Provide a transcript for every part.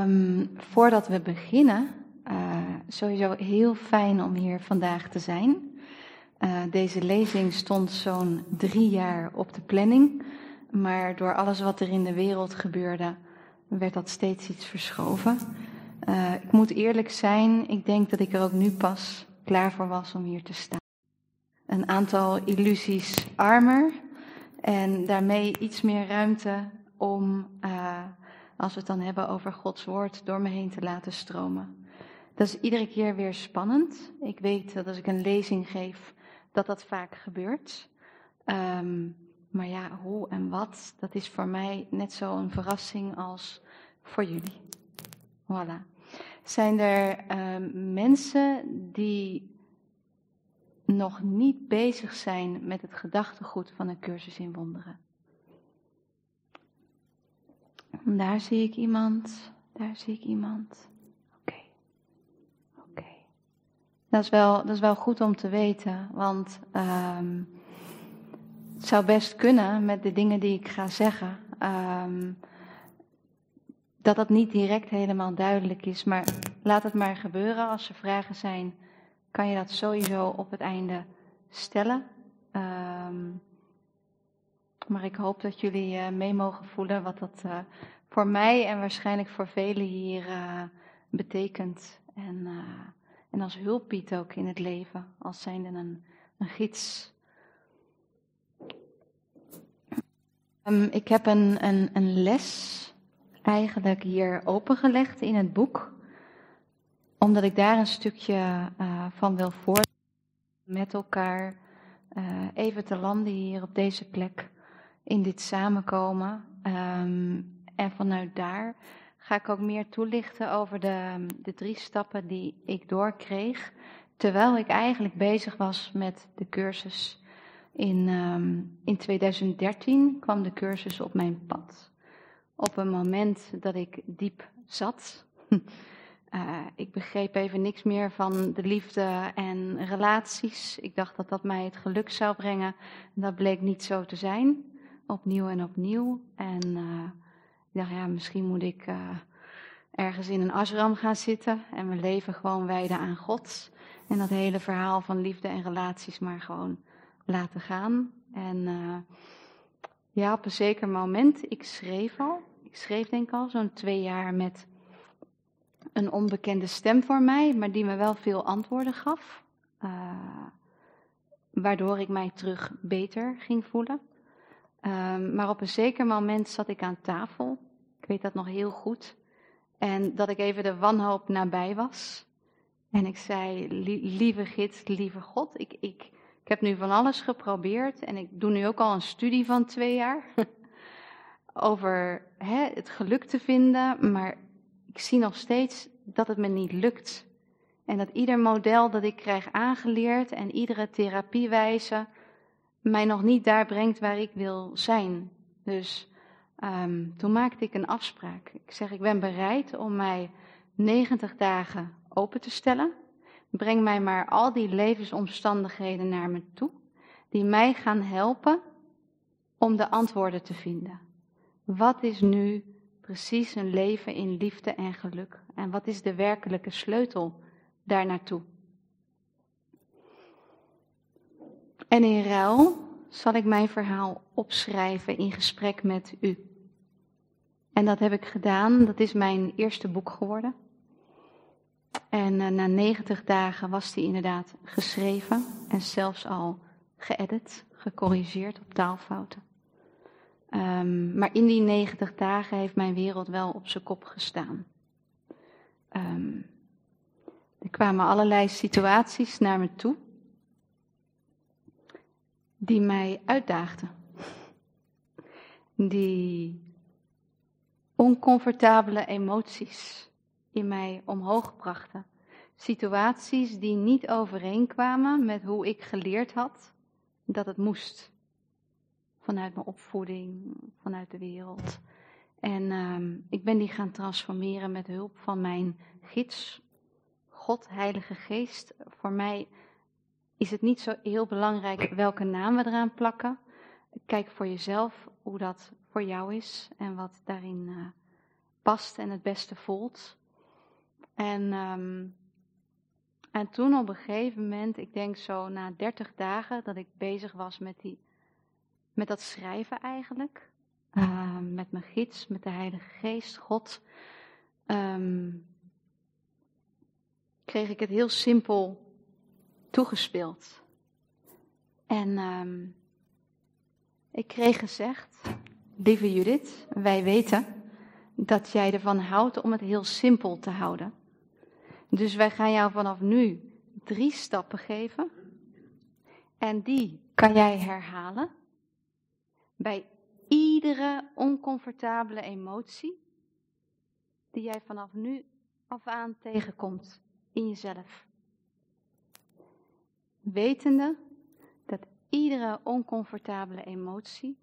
Ehm, voordat we beginnen, uh, sowieso heel fijn om hier vandaag te zijn. Uh, deze lezing stond zo'n drie jaar op de planning, maar door alles wat er in de wereld gebeurde, werd dat steeds iets verschoven. Uh, ik moet eerlijk zijn, ik denk dat ik er ook nu pas klaar voor was om hier te staan. Een aantal illusies armer en daarmee iets meer ruimte om als we het dan hebben over Gods woord, door me heen te laten stromen. Dat is iedere keer weer spannend. Ik weet dat als ik een lezing geef, dat dat vaak gebeurt. Um, maar ja, hoe en wat, dat is voor mij net zo een verrassing als voor jullie. Voilà. Zijn er um, mensen die nog niet bezig zijn met het gedachtegoed van een cursus in wonderen? Daar zie ik iemand, daar zie ik iemand. Oké, oké. Dat, is wel, dat is wel goed om te weten, want um, het zou best kunnen met de dingen die ik ga zeggen, um, dat dat niet direct helemaal duidelijk is. Maar laat het maar gebeuren. Als er vragen zijn, kan je dat sowieso op het einde stellen. Um, maar ik hoop dat jullie uh, mee mogen voelen wat dat uh, voor mij en waarschijnlijk voor velen hier uh, betekent. En, en als hulp biedt ook in het leven, als zijnde een, een gids. Um, ik heb een, een, een les eigenlijk hier opengelegd in het boek, omdat ik daar een stukje van wil voor met elkaar even te landen hier op deze plek in dit samenkomen. Um, en vanuit daar ga ik ook meer toelichten over de, de drie stappen die ik doorkreeg. Terwijl ik eigenlijk bezig was met de cursus. In, um, in 2013 kwam de cursus op mijn pad. Op een moment dat ik diep zat. Uh, ik begreep even niks meer van de liefde en relaties. Ik dacht dat dat mij het geluk zou brengen. Dat bleek niet zo te zijn opnieuw en opnieuw. En uh, ik dacht, ja, misschien moet ik uh, ergens in een ashram gaan zitten en mijn leven gewoon wijden aan God. En dat hele verhaal van liefde en relaties maar gewoon laten gaan. En uh, ja, op een zeker moment, ik schreef al, ik schreef denk ik al zo'n twee jaar met een onbekende stem voor mij, maar die me wel veel antwoorden gaf. waardoor ik mij terug beter ging voelen. Um, maar op een zeker moment zat ik aan tafel. Ik weet dat nog heel goed. En dat ik even de wanhoop nabij was. En ik zei, lieve gids, lieve God, ik, ik, ik heb nu van alles geprobeerd. En ik doe nu ook al een studie van twee jaar. over het geluk te vinden. Maar ik zie nog steeds dat het me niet lukt. En dat ieder model dat ik krijg aangeleerd en iedere therapiewijze mij nog niet daar brengt waar ik wil zijn. Dus um, toen maakte ik een afspraak. Ik zeg, ik ben bereid om mij 90 dagen open te stellen. Breng mij maar al die levensomstandigheden naar me toe, die mij gaan helpen om de antwoorden te vinden. Wat is nu precies een leven in liefde en geluk? En wat is de werkelijke sleutel daar naartoe? En in ruil zal ik mijn verhaal opschrijven in gesprek met u. En dat heb ik gedaan. Dat is mijn eerste boek geworden. En uh, na 90 dagen was die inderdaad geschreven en zelfs al geëdit, gecorrigeerd op taalfouten. Um, maar in die 90 dagen heeft mijn wereld wel op zijn kop gestaan. Um, er kwamen allerlei situaties naar me toe die mij uitdaagden. Die oncomfortabele emoties in mij omhoog brachten. Situaties die niet overeenkwamen met hoe ik geleerd had dat het moest. Vanuit mijn opvoeding, vanuit de wereld. En uh, ik ben die gaan transformeren met hulp van mijn gids, God, Heilige Geest. Voor mij is het niet zo heel belangrijk welke naam we eraan plakken. Kijk voor jezelf hoe dat voor jou is en wat daarin uh, past en het beste voelt. En, ehm, en toen op een gegeven moment, ik denk zo na 30 dagen, dat ik bezig was met, die, met dat schrijven eigenlijk. Ehm, met mijn gids, met de Heilige Geest, God. Ehm, kreeg ik het heel simpel toegespeeld. En ik kreeg gezegd, lieve Judith, wij weten dat jij ervan houdt om het heel simpel te houden. Dus wij gaan jou vanaf nu drie stappen geven. En die kan jij herhalen bij iedere oncomfortabele emotie die jij vanaf nu af aan tegenkomt in jezelf. Wetende dat iedere oncomfortabele emotie,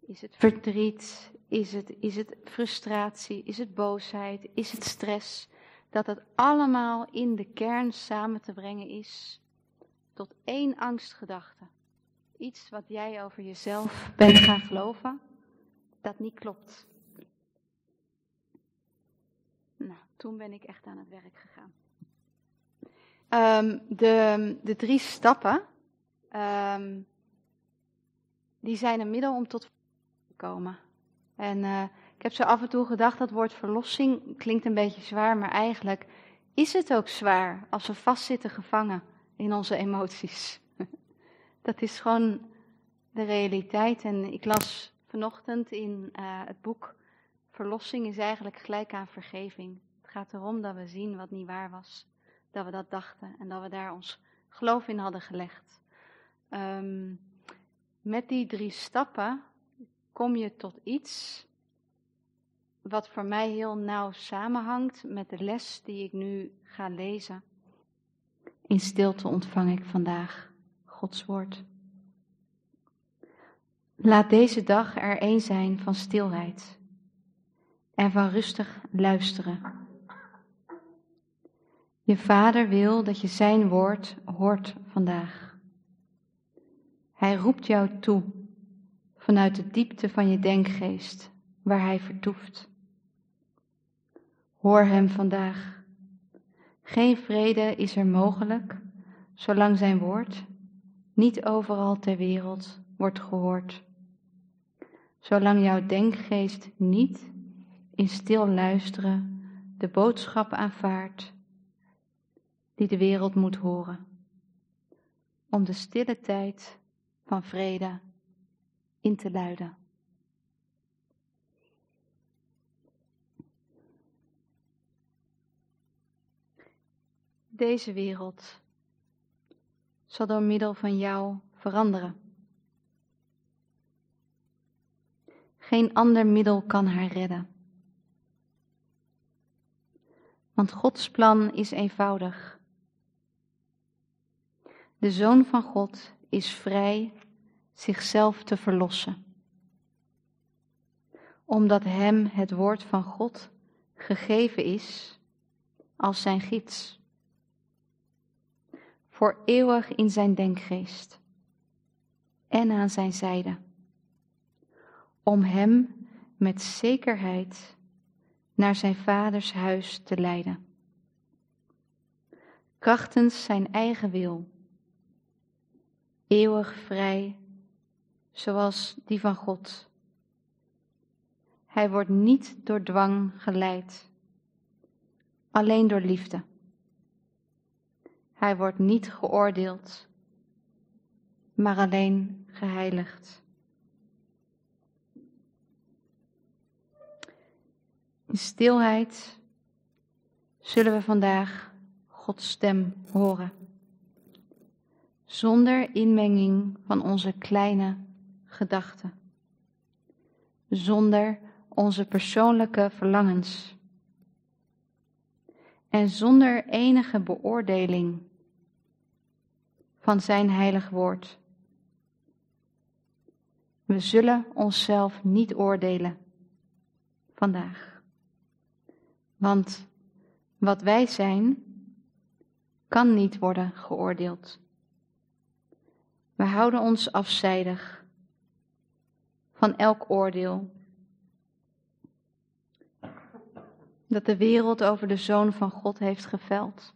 is het verdriet, is het, is het frustratie, is het boosheid, is het stress, dat het allemaal in de kern samen te brengen is tot één angstgedachte. Iets wat jij over jezelf bent gaan geloven, dat niet klopt. Nou, toen ben ik echt aan het werk gegaan. Um, de, de drie stappen, um, die zijn een middel om tot te komen. En uh, ik heb zo af en toe gedacht, dat woord verlossing klinkt een beetje zwaar, maar eigenlijk is het ook zwaar als we vastzitten gevangen in onze emoties. Dat is gewoon de realiteit. En ik las vanochtend in uh, het boek Verlossing is eigenlijk gelijk aan vergeving. Het gaat erom dat we zien wat niet waar was, dat we dat dachten en dat we daar ons geloof in hadden gelegd. Um, met die drie stappen kom je tot iets wat voor mij heel nauw samenhangt met de les die ik nu ga lezen. In stilte ontvang ik vandaag Gods woord. Laat deze dag er een zijn van stilheid en van rustig luisteren. Je vader wil dat je zijn woord hoort vandaag. Hij roept jou toe vanuit de diepte van je denkgeest, waar hij vertoeft. Hoor hem vandaag. Geen vrede is er mogelijk zolang zijn woord niet overal ter wereld wordt gehoord. Zolang jouw denkgeest niet in stil luisteren de boodschap aanvaardt die de wereld moet horen. Om de stille tijd van vrede in te luiden. Deze wereld zal door middel van jou veranderen. Geen ander middel kan haar redden. Want Gods plan is eenvoudig. De Zoon van God is vrij zichzelf te verlossen, omdat Hem het woord van God gegeven is als zijn gids voor eeuwig in zijn denkgeest en aan zijn zijde, om hem met zekerheid naar zijn vaders huis te leiden. Krachtens zijn eigen wil, eeuwig vrij, zoals die van God. Hij wordt niet door dwang geleid, alleen door liefde. Hij wordt niet geoordeeld, maar alleen geheiligd. In stilheid zullen we vandaag Gods stem horen, zonder inmenging van onze kleine gedachten, zonder onze persoonlijke verlangens en zonder enige beoordeling van Zijn heilig woord. We zullen onszelf niet oordelen vandaag. Want wat wij zijn, kan niet worden geoordeeld. We houden ons afzijdig van elk oordeel. dat de wereld over de Zoon van God heeft geveld.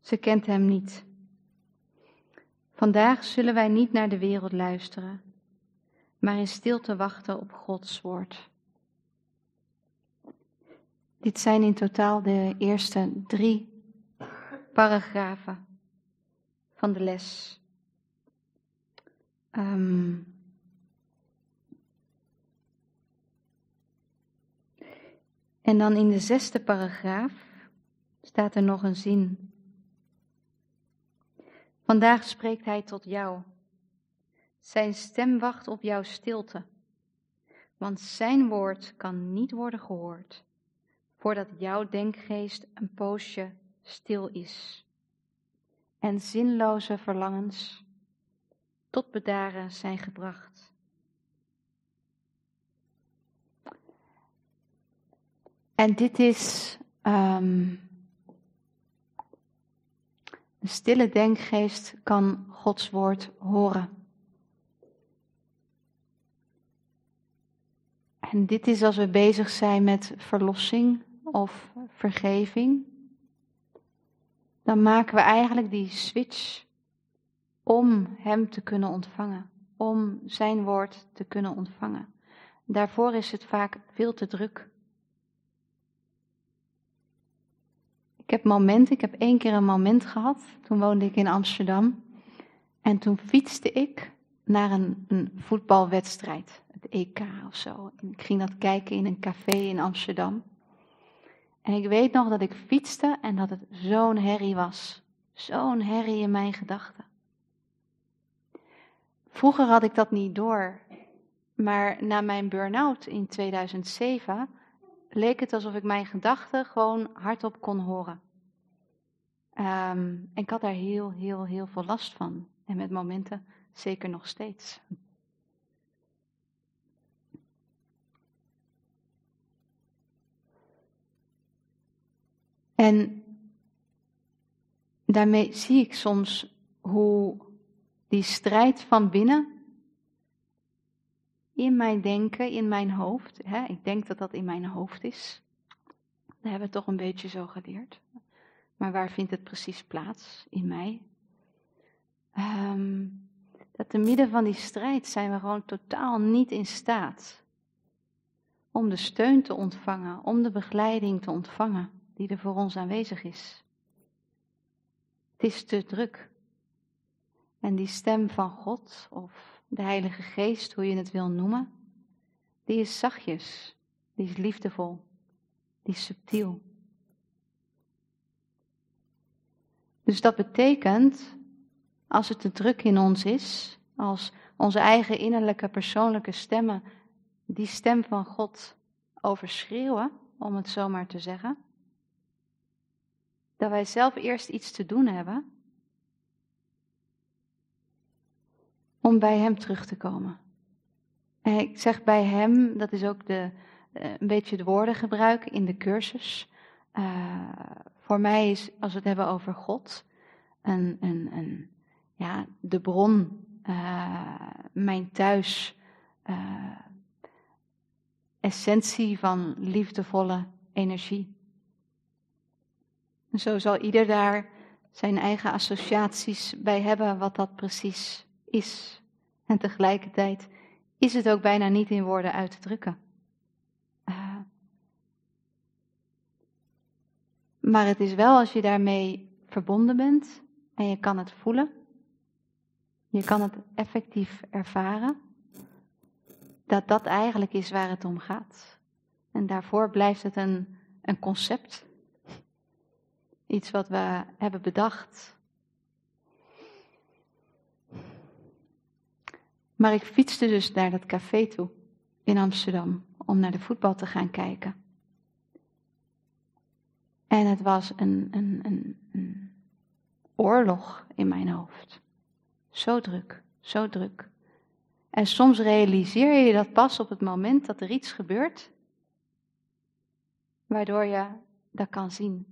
Ze kent Hem niet. Vandaag zullen wij niet naar de wereld luisteren, maar in stilte wachten op Gods woord. Dit zijn in totaal de eerste drie paragrafen van de les. Um, en dan in de zesde paragraaf staat er nog een zin. Vandaag spreekt hij tot jou. Zijn stem wacht op jouw stilte, want zijn woord kan niet worden gehoord voordat jouw denkgeest een poosje stil is en zinloze verlangens tot bedaren zijn gebracht. En dit is um, een stille denkgeest kan Gods woord horen. En dit is als we bezig zijn met verlossing of vergeving. Dan maken we eigenlijk die switch om Hem te kunnen ontvangen, om Zijn woord te kunnen ontvangen. Daarvoor is het vaak veel te druk. Ik heb momenten, ik heb één keer een moment gehad, toen woonde ik in Amsterdam. En toen fietste ik naar een, een voetbalwedstrijd, het EK of zo. Ik ging dat kijken in een café in Amsterdam. En ik weet nog dat ik fietste en dat het zo'n herrie was. Zo'n herrie in mijn gedachten. Vroeger had ik dat niet door. Maar na mijn burn-out in 2007 leek het alsof ik mijn gedachten gewoon hardop kon horen. En ik had daar heel, heel, heel veel last van. En met momenten zeker nog steeds. En daarmee zie ik soms hoe die strijd van binnen in mijn denken, in mijn hoofd. Hè, ik denk dat dat in mijn hoofd is. Dat hebben we toch een beetje zo geleerd. Maar waar vindt het precies plaats? In mij. Um, dat te midden van die strijd zijn we gewoon totaal niet in staat om de steun te ontvangen, om de begeleiding te ontvangen die er voor ons aanwezig is. Het is te druk. En die stem van God, of de Heilige Geest, hoe je het wil noemen, die is zachtjes, die is liefdevol, die is subtiel. Dus dat betekent, als het te druk in ons is, als onze eigen innerlijke persoonlijke stemmen die stem van God overschreeuwen, om het zo maar te zeggen, dat wij zelf eerst iets te doen hebben om bij Hem terug te komen. En ik zeg bij Hem, dat is ook de, eh, een beetje de woordengebruik in de cursus. Uh, voor mij is, als we het hebben over God, een, een, een, ja, de bron, uh, mijn thuis, essentie van liefdevolle energie. En zo zal ieder daar zijn eigen associaties bij hebben wat dat precies is. En tegelijkertijd is het ook bijna niet in woorden uit te drukken. Uh, maar het is wel als je daarmee verbonden bent en je kan het voelen, je kan het effectief ervaren, dat dat eigenlijk is waar het om gaat. En daarvoor blijft het een, een concept, iets wat we hebben bedacht Maar ik fietste dus naar dat café toe in Amsterdam om naar de voetbal te gaan kijken. En het was een, een, een, oorlog in mijn hoofd. Zo druk, zo druk. En soms realiseer je dat pas op het moment dat er iets gebeurt, waardoor je dat kan zien.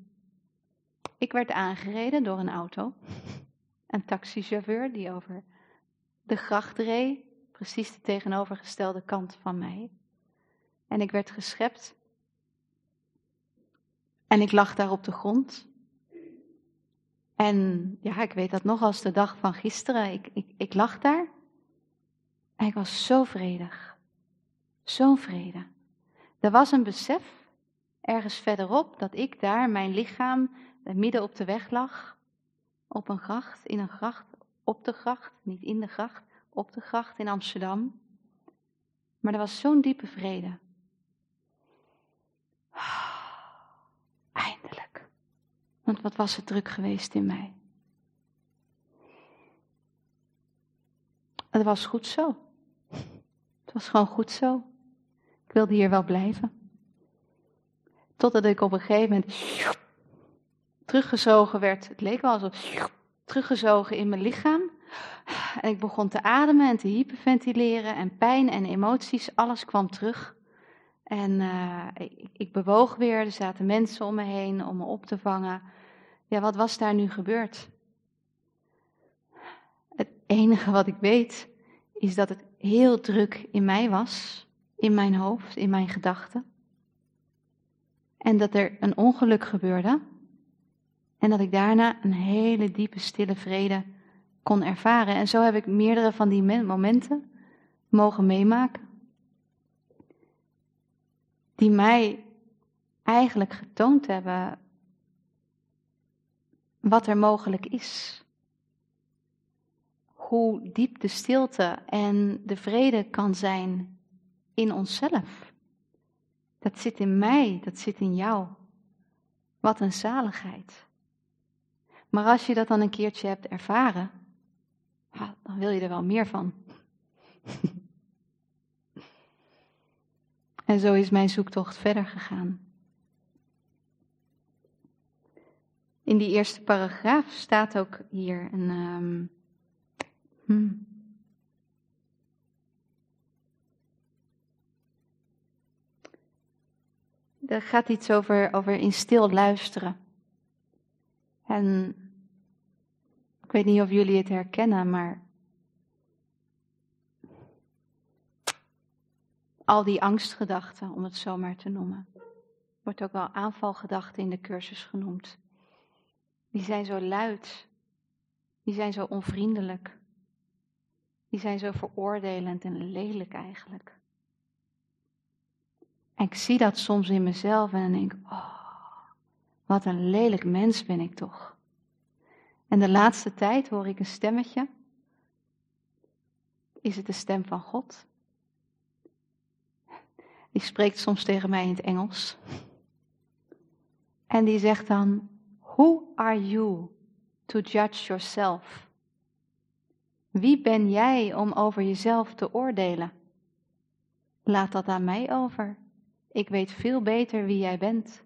Ik werd aangereden door een auto, een taxichauffeur die over de gracht reed, precies de tegenovergestelde kant van mij. En ik werd geschept. En ik lag daar op de grond. En ja, ik weet dat nog als de dag van gisteren. Ik, ik, ik lag daar. En ik was zo vredig. Zo'n vrede. Er was een besef ergens verderop dat ik daar, mijn lichaam, midden op de weg lag. Op een gracht, in een gracht, op de gracht, niet in de gracht, op de gracht in Amsterdam. Maar er was zo'n diepe vrede. Eindelijk. Want wat was het druk geweest in mij? Het was goed zo. Het was gewoon goed zo. Ik wilde hier wel blijven. Totdat ik op een gegeven moment teruggezogen werd. Het leek wel alsof teruggezogen in mijn lichaam. En ik begon te ademen en te hyperventileren en pijn en emoties, alles kwam terug. En uh, ik, ik, bewoog weer, er zaten mensen om me heen om me op te vangen. Ja, wat was daar nu gebeurd? Het enige wat ik weet is dat het heel druk in mij was, in mijn hoofd, in mijn gedachten. En dat er een ongeluk gebeurde. En dat ik daarna een hele diepe, stille vrede kon ervaren. En zo heb ik meerdere van die momenten mogen meemaken. Die mij eigenlijk getoond hebben wat er mogelijk is. Hoe diep de stilte en de vrede kan zijn in onszelf. Dat zit in mij, dat zit in jou. Wat een zaligheid. Maar als je dat dan een keertje hebt ervaren, dan wil je er wel meer van. en zo is mijn zoektocht verder gegaan. In die eerste paragraaf staat ook hier een. Um. Er gaat iets over, over in stil luisteren. En ik weet niet of jullie het herkennen, maar al die angstgedachten, om het zo maar te noemen, wordt ook wel aanvalgedachten in de cursus genoemd. Die zijn zo luid, die zijn zo onvriendelijk, die zijn zo veroordelend en lelijk eigenlijk. En ik zie dat soms in mezelf en denk ik, oh, wat een lelijk mens ben ik toch. En de laatste tijd hoor ik een stemmetje. Is het de stem van God? Die spreekt soms tegen mij in het Engels. En die zegt dan: Who are you to judge yourself? Wie ben jij om over jezelf te oordelen? Laat dat aan mij over. Ik weet veel beter wie jij bent.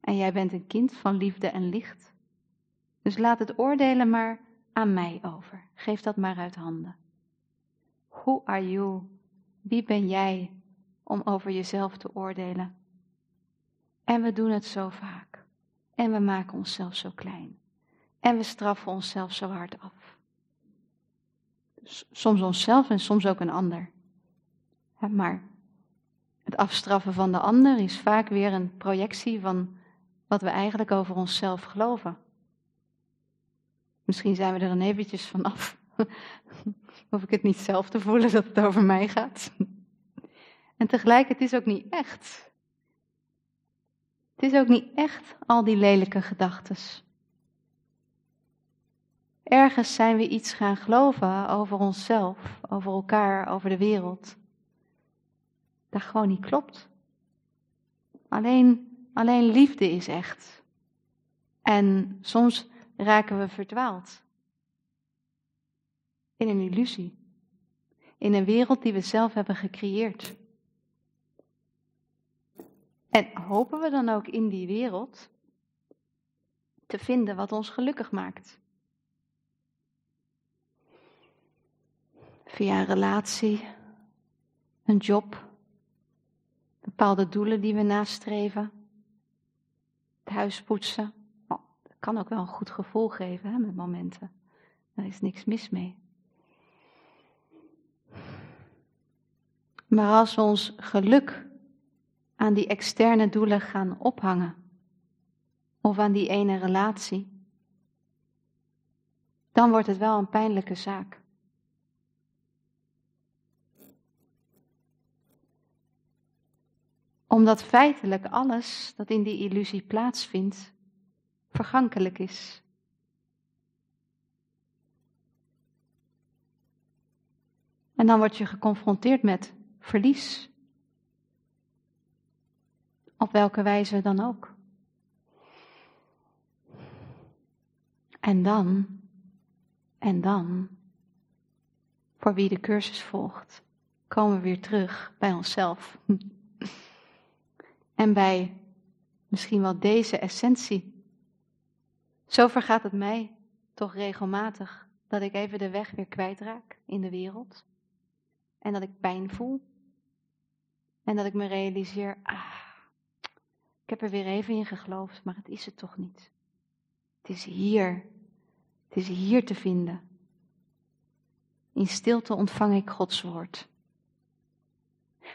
En jij bent een kind van liefde en licht. Dus laat het oordelen maar aan mij over. Geef dat maar uit handen. Who are you? Wie ben jij om over jezelf te oordelen? En we doen het zo vaak. En we maken onszelf zo klein. En we straffen onszelf zo hard af. Soms onszelf en soms ook een ander. Maar het afstraffen van de ander is vaak weer een projectie van wat we eigenlijk over onszelf geloven. Misschien zijn we er dan eventjes vanaf. Hoef ik het niet zelf te voelen dat het over mij gaat. En tegelijk, het is ook niet echt. Het is ook niet echt al die lelijke gedachten. Ergens zijn we iets gaan geloven over onszelf, over elkaar, over de wereld. Dat gewoon niet klopt. Alleen, alleen liefde is echt. En soms raken we verdwaald. In een illusie. In een wereld die we zelf hebben gecreëerd. En hopen we dan ook in die wereld te vinden wat ons gelukkig maakt. Via een relatie, een job, bepaalde doelen die we nastreven, het huis poetsen, kan ook wel een goed gevoel geven hè, met momenten. Daar is niks mis mee. Maar als we ons geluk aan die externe doelen gaan ophangen, of aan die ene relatie, dan wordt het wel een pijnlijke zaak. Omdat feitelijk alles dat in die illusie plaatsvindt, vergankelijk is. En dan word je geconfronteerd met verlies. Op welke wijze dan ook. En dan, en dan, voor wie de cursus volgt, komen we weer terug bij onszelf. En bij misschien wel deze essentie. Zo vergaat het mij toch regelmatig dat ik even de weg weer kwijtraak in de wereld. En dat ik pijn voel. En dat ik me realiseer, ah, ik heb er weer even in geloofd, maar het is het toch niet. Het is hier. Het is hier te vinden. In stilte ontvang ik Gods woord.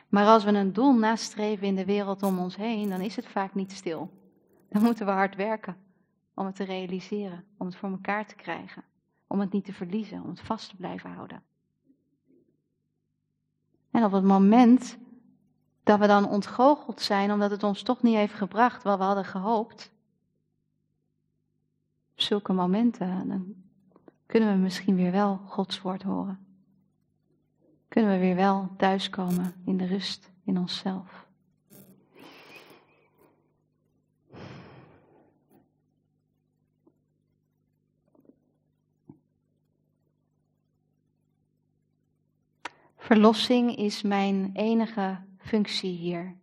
Maar als we een doel nastreven in de wereld om ons heen, dan is het vaak niet stil. Dan moeten we hard werken om het te realiseren, om het voor elkaar te krijgen, om het niet te verliezen, om het vast te blijven houden. En op het moment dat we dan ontgoocheld zijn omdat het ons toch niet heeft gebracht wat we hadden gehoopt, op zulke momenten, dan kunnen we misschien weer wel Gods woord horen. Kunnen we weer wel thuiskomen in de rust in onszelf. Verlossing is mijn enige functie hier.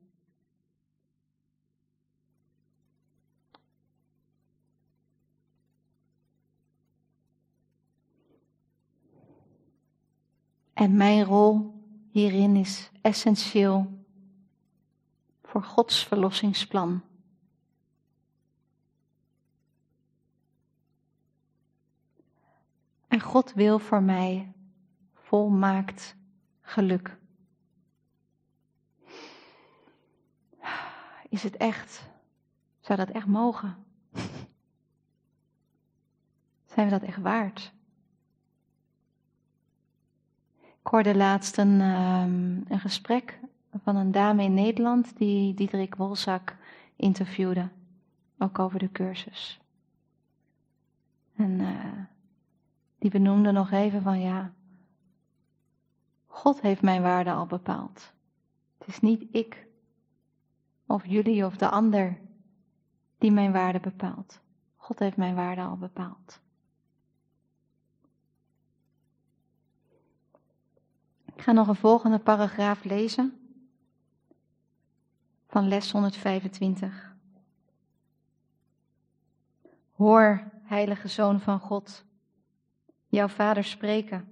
En mijn rol hierin is essentieel voor Gods verlossingsplan. En God wil voor mij volmaakt geluk. Is het echt? Zou dat echt mogen? Zijn we dat echt waard? Ik hoorde laatst een, um, een gesprek van een dame in Nederland die Diederik Wolzak interviewde, ook over de cursus. En uh, die benoemde nog even van ja, God heeft mijn waarde al bepaald. Het is niet ik of jullie of de ander die mijn waarde bepaalt. God heeft mijn waarde al bepaald. Ik ga nog een volgende paragraaf lezen van les 125. Hoor, heilige Zoon van God, jouw Vader spreken.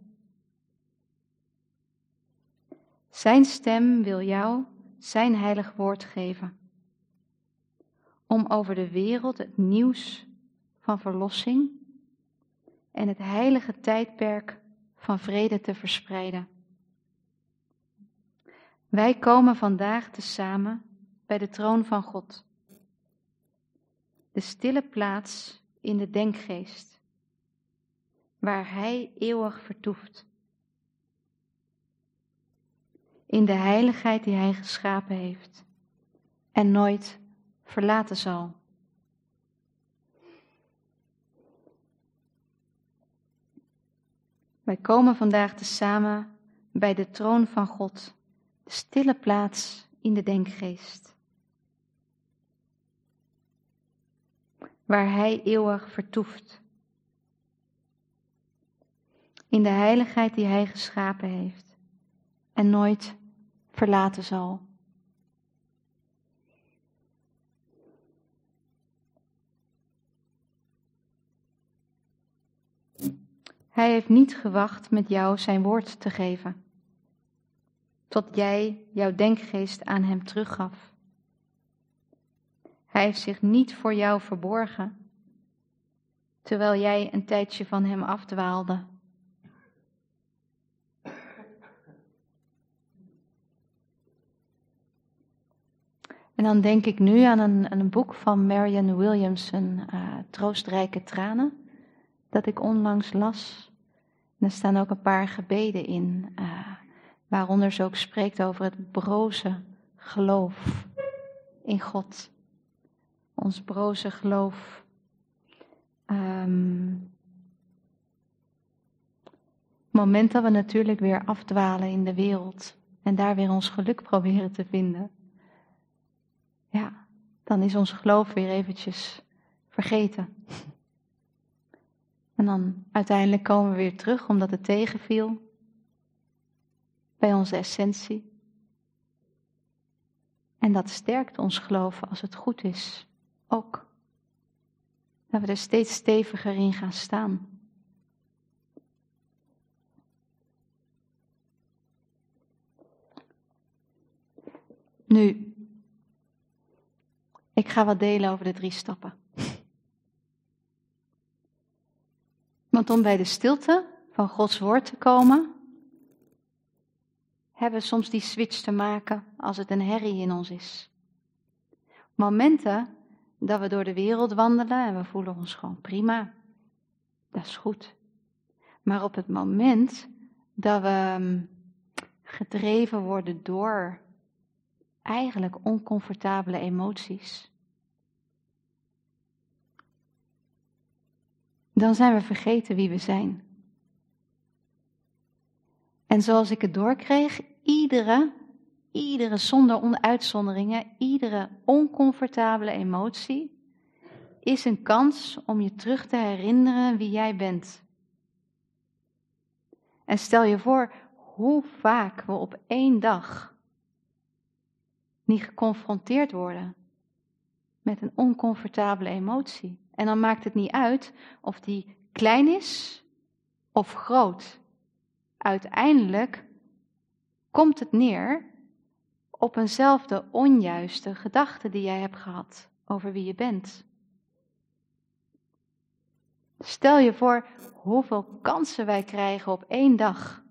Zijn stem wil jou zijn heilig woord geven, om over de wereld het nieuws van verlossing en het heilige tijdperk van vrede te verspreiden. Wij komen vandaag tezamen bij de troon van God. De stille plaats in de denkgeest, waar Hij eeuwig vertoeft. In de heiligheid die Hij geschapen heeft en nooit verlaten zal. Wij komen vandaag tezamen bij de troon van God stille plaats in de denkgeest. Waar Hij eeuwig vertoeft. In de heiligheid die Hij geschapen heeft en nooit verlaten zal. Hij heeft niet gewacht met jou zijn woord te geven tot jij jouw denkgeest aan hem teruggaf. Hij heeft zich niet voor jou verborgen, terwijl jij een tijdje van hem afdwaalde. En dan denk ik nu aan een, een boek van Marianne Williamson, uh, Troostrijke Tranen, dat ik onlangs las. En er staan ook een paar gebeden in, uh, waaronder ze ook spreekt over het broze geloof in God. Ons broze geloof. Um, moment dat we natuurlijk weer afdwalen in de wereld en daar weer ons geluk proberen te vinden dan is ons geloof weer eventjes vergeten. En dan uiteindelijk komen we weer terug omdat het tegenviel bij onze essentie. En dat sterkt ons geloven als het goed is, ook. Dat we er steeds steviger in gaan staan. Nu, ik ga wat delen over de drie stappen. Want om bij de stilte van Gods woord te komen, hebben we soms die switch te maken als het een herrie in ons is. Momenten dat we door de wereld wandelen en we voelen ons gewoon prima, dat is goed. Maar op het moment dat we mm, gedreven worden door eigenlijk oncomfortabele emoties, dan zijn we vergeten wie we zijn. En zoals ik het doorkreeg, iedere, iedere zonder uitzonderingen, iedere oncomfortabele emotie is een kans om je terug te herinneren wie jij bent. En stel je voor hoe vaak we op één dag niet geconfronteerd worden met een oncomfortabele emotie. En dan maakt het niet uit of die klein is of groot. Uiteindelijk komt het neer op eenzelfde onjuiste gedachte die jij hebt gehad over wie je bent. Stel je voor hoeveel kansen wij krijgen op één dag.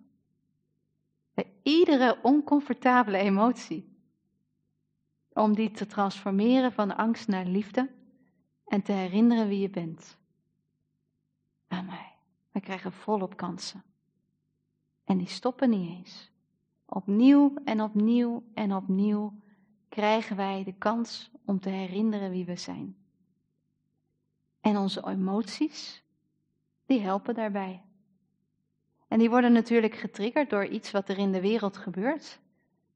Bij iedere oncomfortabele emotie. Om die te transformeren van angst naar liefde en te herinneren wie je bent. Aan mij. Wij krijgen volop kansen. En die stoppen niet eens. Opnieuw en opnieuw en opnieuw krijgen wij de kans om te herinneren wie we zijn. En onze emoties, die helpen daarbij. En die worden natuurlijk getriggerd door iets wat er in de wereld gebeurt,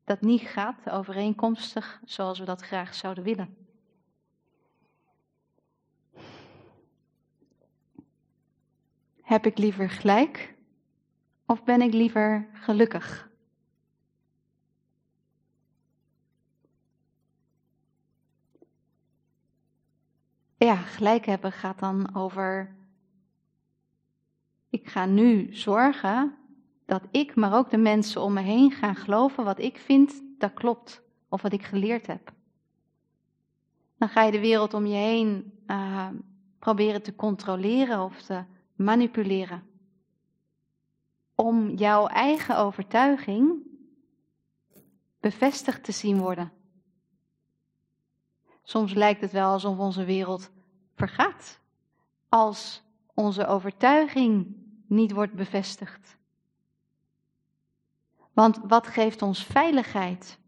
dat niet gaat overeenkomstig zoals we dat graag zouden willen. Heb ik liever gelijk of ben ik liever gelukkig? Ja, gelijk hebben gaat dan over. Ik ga nu zorgen dat ik, maar ook de mensen om me heen gaan geloven wat ik vind dat klopt of wat ik geleerd heb. Dan ga je de wereld om je heen uh, proberen te controleren of te manipuleren. Om jouw eigen overtuiging bevestigd te zien worden. Soms lijkt het wel alsof onze wereld vergaat als onze overtuiging niet wordt bevestigd. Want wat geeft ons veiligheid?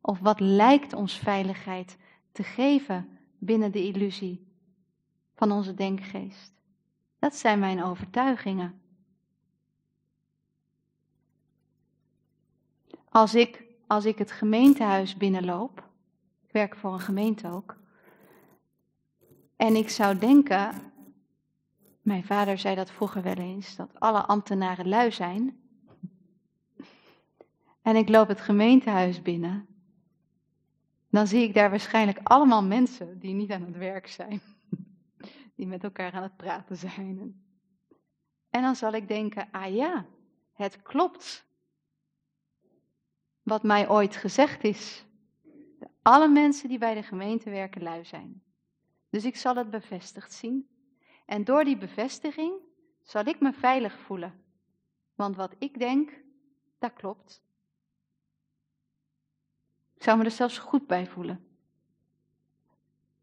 Of wat lijkt ons veiligheid te geven binnen de illusie van onze denkgeest? Dat zijn mijn overtuigingen. Als ik, als ik het gemeentehuis binnenloop, ik werk voor een gemeente ook, en ik zou denken, mijn vader zei dat vroeger wel eens, dat alle ambtenaren lui zijn. En ik loop het gemeentehuis binnen, dan zie ik daar waarschijnlijk allemaal mensen die niet aan het werk zijn die met elkaar aan het praten zijn. En dan zal ik denken, ah ja, het klopt wat mij ooit gezegd is. Alle mensen die bij de gemeente werken lui zijn. Dus ik zal het bevestigd zien. En door die bevestiging zal ik me veilig voelen. Want wat ik denk, dat klopt. Ik zou me er zelfs goed bij voelen.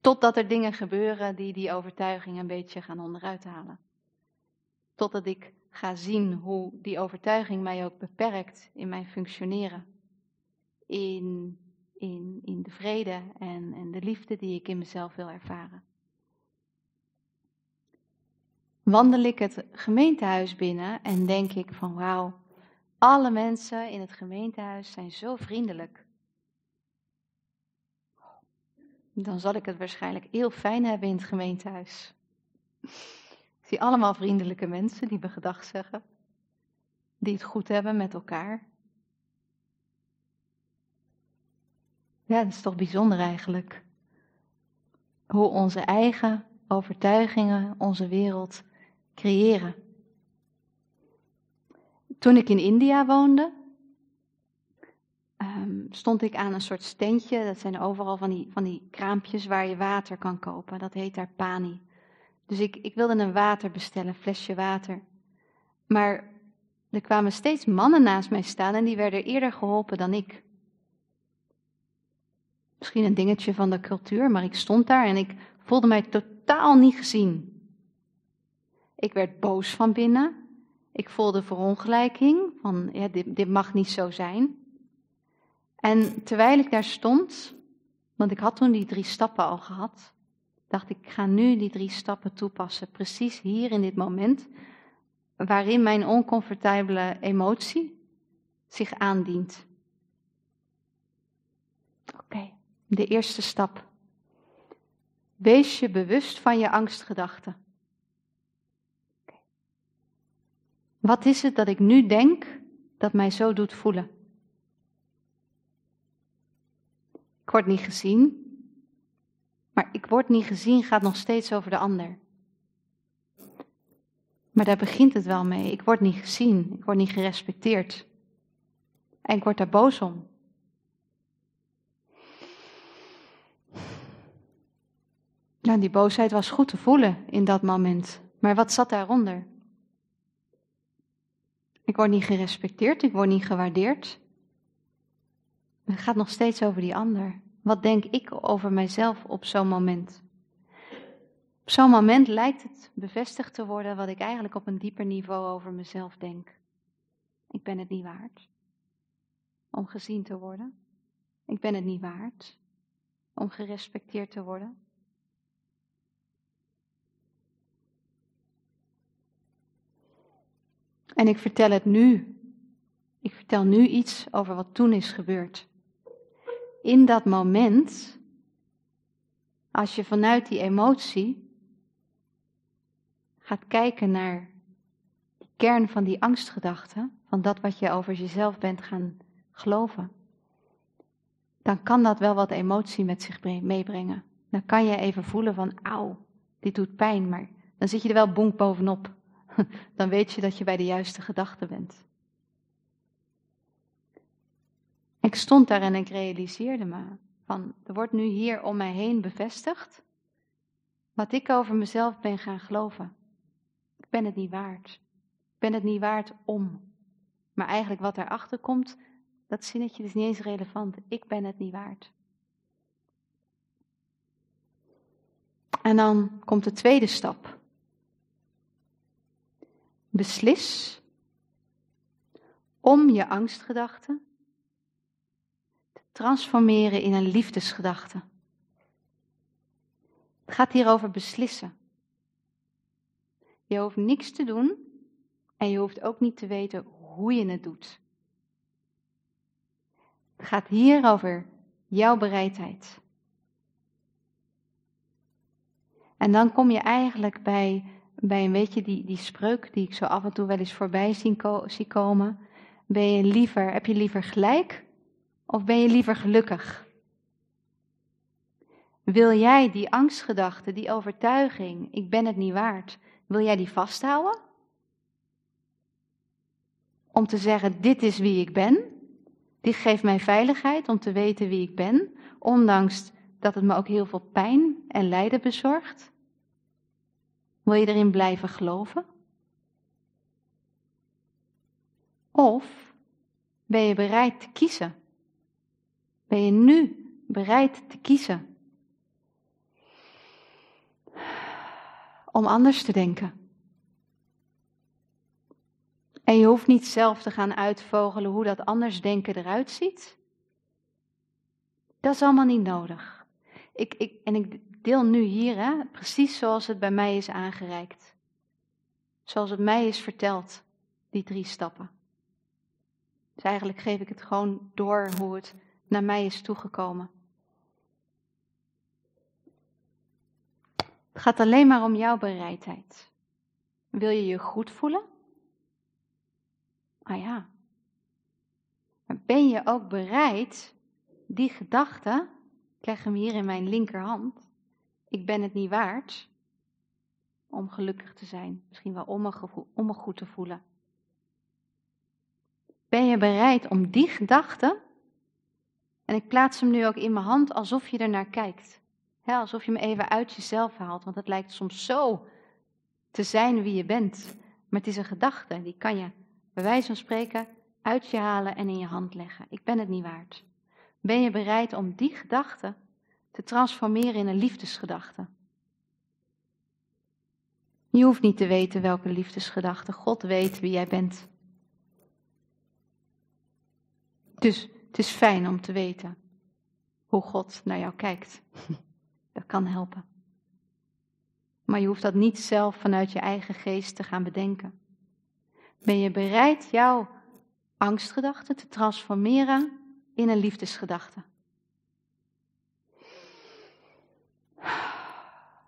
Totdat er dingen gebeuren die die overtuiging een beetje gaan onderuit halen. Totdat ik ga zien hoe die overtuiging mij ook beperkt in mijn functioneren. In, in, in de vrede en, en de liefde die ik in mezelf wil ervaren. Wandel ik het gemeentehuis binnen en denk ik van wauw, alle mensen in het gemeentehuis zijn zo vriendelijk. Dan zal ik het waarschijnlijk heel fijn hebben in het gemeentehuis. Ik zie allemaal vriendelijke mensen die me gedag zeggen, die het goed hebben met elkaar. Ja, dat is toch bijzonder eigenlijk. Hoe onze eigen overtuigingen onze wereld creëren. Toen ik in India woonde, um, stond ik aan een soort standje. Dat zijn overal van die, van die kraampjes waar je water kan kopen. Dat heet daar pani. Dus ik, ik wilde een water bestellen, flesje water. Maar er kwamen steeds mannen naast mij staan en die werden eerder geholpen dan ik. Misschien een dingetje van de cultuur, maar ik stond daar en ik voelde mij totaal niet gezien. Ik werd boos van binnen. Ik voelde verongelijking, van ja, dit, dit mag niet zo zijn. En terwijl ik daar stond, want ik had toen die drie stappen al gehad, dacht ik, ik ga nu die drie stappen toepassen, precies hier in dit moment, waarin mijn oncomfortabele emotie zich aandient. Oké, de eerste stap. Wees je bewust van je angstgedachten. Wat is het dat ik nu denk dat mij zo doet voelen? Ik word niet gezien, maar ik word niet gezien gaat nog steeds over de ander. Maar daar begint het wel mee. Ik word niet gezien, ik word niet gerespecteerd. En ik word daar boos om. Nou, die boosheid was goed te voelen in dat moment. Maar wat zat daaronder? Ik word niet gerespecteerd, ik word niet gewaardeerd. Het gaat nog steeds over die ander. Wat denk ik over mijzelf op zo'n moment? Op zo'n moment lijkt het bevestigd te worden wat ik eigenlijk op een dieper niveau over mezelf denk. Ik ben het niet waard om gezien te worden. Ik ben het niet waard om gerespecteerd te worden. En ik vertel het nu. Ik vertel nu iets over wat toen is gebeurd. In dat moment, als je vanuit die emotie gaat kijken naar de kern van die angstgedachte, van dat wat je over jezelf bent gaan geloven, dan kan dat wel wat emotie met zich meebrengen. Dan kan je even voelen van, auw, dit doet pijn, maar dan zit je er wel bonk bovenop. dan weet je dat je bij de juiste gedachte bent. Ik stond daar en ik realiseerde me van, er wordt nu hier om mij heen bevestigd wat ik over mezelf ben gaan geloven. Ik ben het niet waard. Ik ben het niet waard om. Maar eigenlijk wat daarachter komt, dat zinnetje is niet eens relevant. Ik ben het niet waard. En dan komt de tweede stap. Beslis om je angstgedachten te transformeren in een liefdesgedachte. Het gaat hier over beslissen. Je hoeft niks te doen en je hoeft ook niet te weten hoe je het doet. Het gaat hier over jouw bereidheid. En dan kom je eigenlijk bij bij een beetje die, die spreuk die ik zo af en toe wel eens voorbij zie, zie komen. Ben je liever, heb je liever gelijk of ben je liever gelukkig? Wil jij die angstgedachte, die overtuiging, ik ben het niet waard, wil jij die vasthouden? Om te zeggen, dit is wie ik ben. Dit geeft mij veiligheid om te weten wie ik ben, ondanks dat het me ook heel veel pijn en lijden bezorgt. Wil je erin blijven geloven? Of ben je bereid te kiezen? Ben je nu bereid te kiezen? om anders te denken. En je hoeft niet zelf te gaan uitvogelen hoe dat anders denken eruit ziet. Dat is allemaal niet nodig. Ik, ik, en ik deel nu hier, hè, precies zoals het bij mij is aangereikt. Zoals het mij is verteld, die drie stappen. Dus eigenlijk geef ik het gewoon door hoe het naar mij is toegekomen. Het gaat alleen maar om jouw bereidheid. Wil je je goed voelen? Ah ja. Ben je ook bereid die gedachte, ik leg hem hier in mijn linkerhand, ik ben het niet waard om gelukkig te zijn, misschien wel om me, om me goed te voelen. Ben je bereid om die gedachte, en ik plaats hem nu ook in mijn hand alsof je er naar kijkt, alsof je hem even uit jezelf haalt, want het lijkt soms zo te zijn wie je bent, maar het is een gedachte, die kan je bij wijze van spreken uit je halen en in je hand leggen. Ik ben het niet waard. Ben je bereid om die gedachte te transformeren in een liefdesgedachte? Je hoeft niet te weten welke liefdesgedachte. God weet wie jij bent. Dus het is fijn om te weten hoe God naar jou kijkt. Dat kan helpen. Maar je hoeft dat niet zelf vanuit je eigen geest te gaan bedenken. Ben je bereid jouw angstgedachte te transformeren in een liefdesgedachte?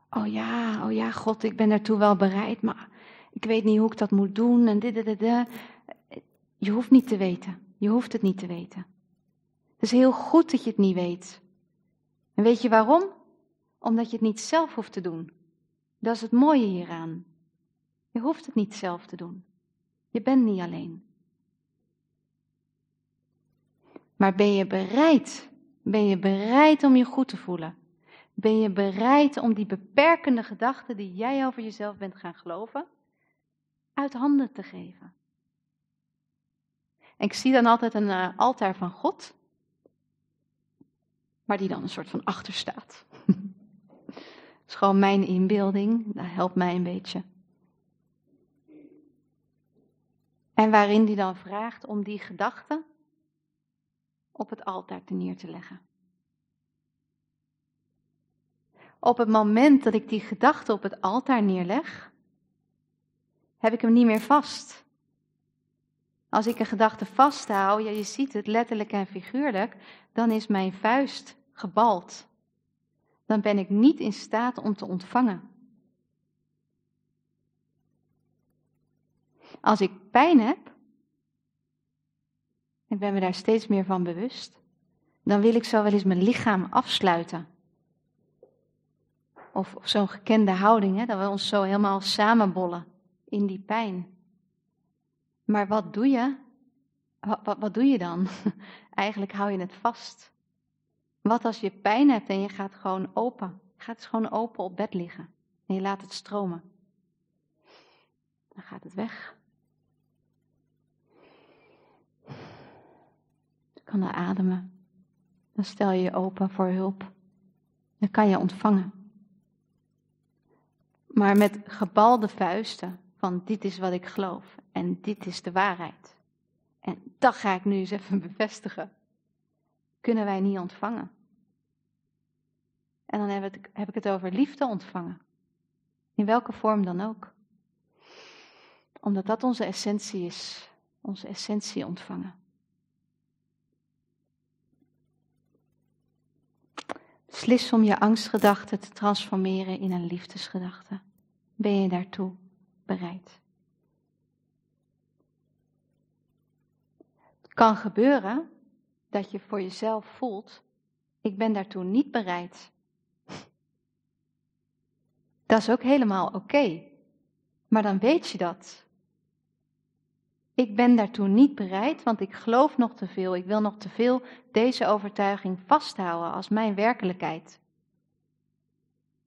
Oh ja, oh ja, God, ik ben daartoe wel bereid, maar ik weet niet hoe ik dat moet doen en dit, dit, dit. Je hoeft niet te weten. Je hoeft het niet te weten. Het is heel goed dat je het niet weet. En weet je waarom? Omdat je het niet zelf hoeft te doen. Dat is het mooie hieraan. Je hoeft het niet zelf te doen. Je bent niet alleen. Maar ben je bereid? Ben je bereid om je goed te voelen? Ben je bereid om die beperkende gedachten die jij over jezelf bent gaan geloven, uit handen te geven? En ik zie dan altijd een uh, altaar van God, waar die dan een soort van achter staat. Het is gewoon mijn inbeelding, dat helpt mij een beetje. En waarin die dan vraagt om die gedachten op het altaar neer te leggen. Op het moment dat ik die gedachte op het altaar neerleg, heb ik hem niet meer vast. Als ik een gedachte vasthoud, ja, je ziet het letterlijk en figuurlijk, dan is mijn vuist gebald. Dan ben ik niet in staat om te ontvangen. Als ik pijn heb, ik ben me daar steeds meer van bewust, dan wil ik zo wel eens mijn lichaam afsluiten. Of, zo'n gekende houding, hè, dat we ons zo helemaal samenbollen in die pijn. Maar wat doe je? Wat, wat doe je dan? Eigenlijk hou je het vast. Wat als je pijn hebt en je gaat gewoon open? Je gaat gewoon open op bed liggen en je laat het stromen. Dan gaat het weg. Dan kan je ademen. Dan stel je je open voor hulp. Dan kan je ontvangen. Maar met gebalde vuisten van dit is wat ik geloof en dit is de waarheid. En dat ga ik nu eens even bevestigen. Kunnen wij niet ontvangen. En dan heb, heb ik het over liefde ontvangen. In welke vorm dan ook. Omdat dat onze essentie is. Onze essentie ontvangen. Slis om je angstgedachten te transformeren in een liefdesgedachte. Ben je daartoe bereid? Het kan gebeuren dat je voor jezelf voelt, ik ben daartoe niet bereid. Dat is ook helemaal oké. Maar dan weet je dat. Ik ben daartoe niet bereid, want ik geloof nog te veel. Ik wil nog te veel deze overtuiging vasthouden als mijn werkelijkheid.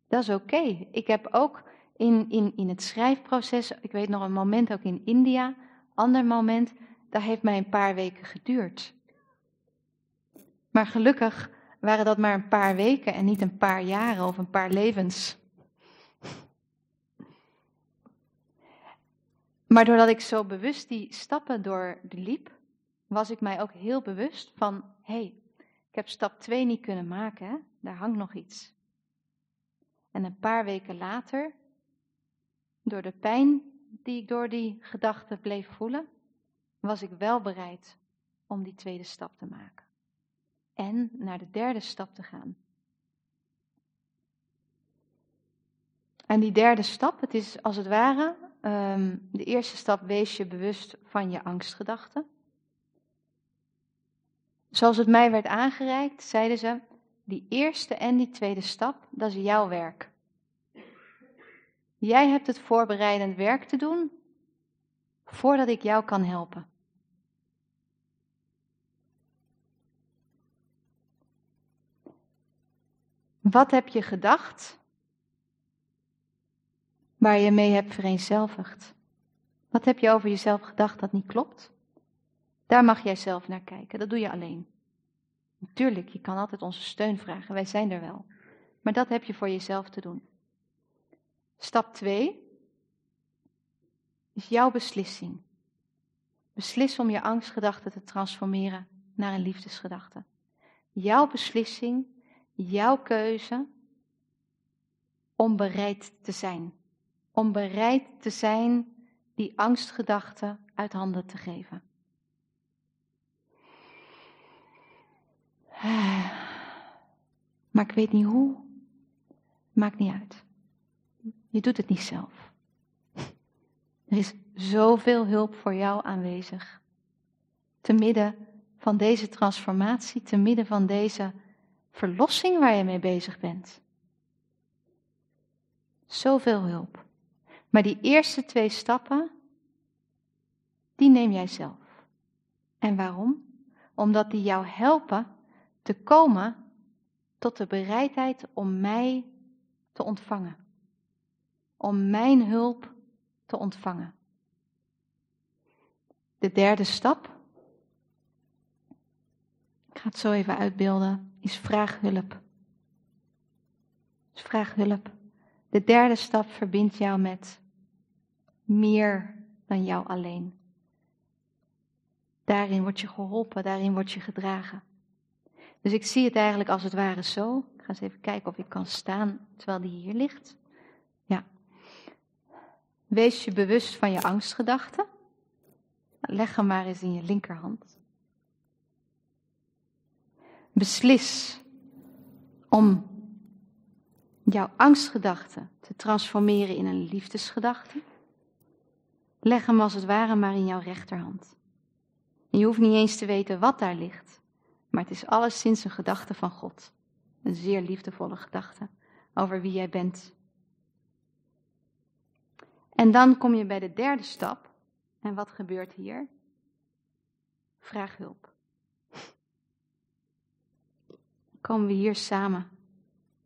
Dat is oké. Ik heb ook in, in, in het schrijfproces, ik weet nog een moment ook in India, ander moment, dat heeft mij een paar weken geduurd. Maar gelukkig waren dat maar een paar weken en niet een paar jaren of een paar levens. Maar doordat ik zo bewust die stappen door liep, was ik mij ook heel bewust van, hé, hey, ik heb stap 2 niet kunnen maken, daar hangt nog iets. En een paar weken later, door de pijn die ik door die gedachten bleef voelen, was ik wel bereid om die tweede stap te maken. En naar de derde stap te gaan. En die derde stap, het is als het ware, um, de eerste stap, wees je bewust van je angstgedachten. Zoals het mij werd aangereikt, zeiden ze, die eerste en die tweede stap, dat is jouw werk. Jij hebt het voorbereidend werk te doen voordat ik jou kan helpen. Wat heb je gedacht waar je mee hebt vereenzelvigd? Wat heb je over jezelf gedacht dat niet klopt? Daar mag jij zelf naar kijken, dat doe je alleen. Natuurlijk, je kan altijd onze steun vragen, wij zijn er wel. Maar dat heb je voor jezelf te doen. Stap 2 is jouw beslissing. Beslis om je angstgedachten te transformeren naar een liefdesgedachte. Jouw beslissing, jouw keuze om bereid te zijn. Om bereid te zijn die angstgedachten uit handen te geven. Maar ik weet niet hoe. Maakt niet uit. Je doet het niet zelf. Er is zoveel hulp voor jou aanwezig. Te midden van deze transformatie, te midden van deze verlossing waar je mee bezig bent. Zoveel hulp. Maar die eerste twee stappen, die neem jij zelf. En waarom? Omdat die jou helpen te komen tot de bereidheid om mij te ontvangen. Om mijn hulp te ontvangen. De derde stap, ik ga het zo even uitbeelden, is vraag hulp. Dus vraag hulp. De derde stap verbindt jou met meer dan jou alleen. Daarin word je geholpen, daarin word je gedragen. Dus ik zie het eigenlijk als het ware zo. Ik ga eens even kijken of ik kan staan terwijl die hier ligt. Ja. Wees je bewust van je angstgedachten. Leg hem maar eens in je linkerhand. Beslis om jouw angstgedachten te transformeren in een liefdesgedachte. Leg hem als het ware maar in jouw rechterhand. Je hoeft niet eens te weten wat daar ligt. Maar het is alleszins een gedachte van God. Een zeer liefdevolle gedachte over wie jij bent. En dan kom je bij de derde stap. En wat gebeurt hier? Vraag hulp. Komen we hier samen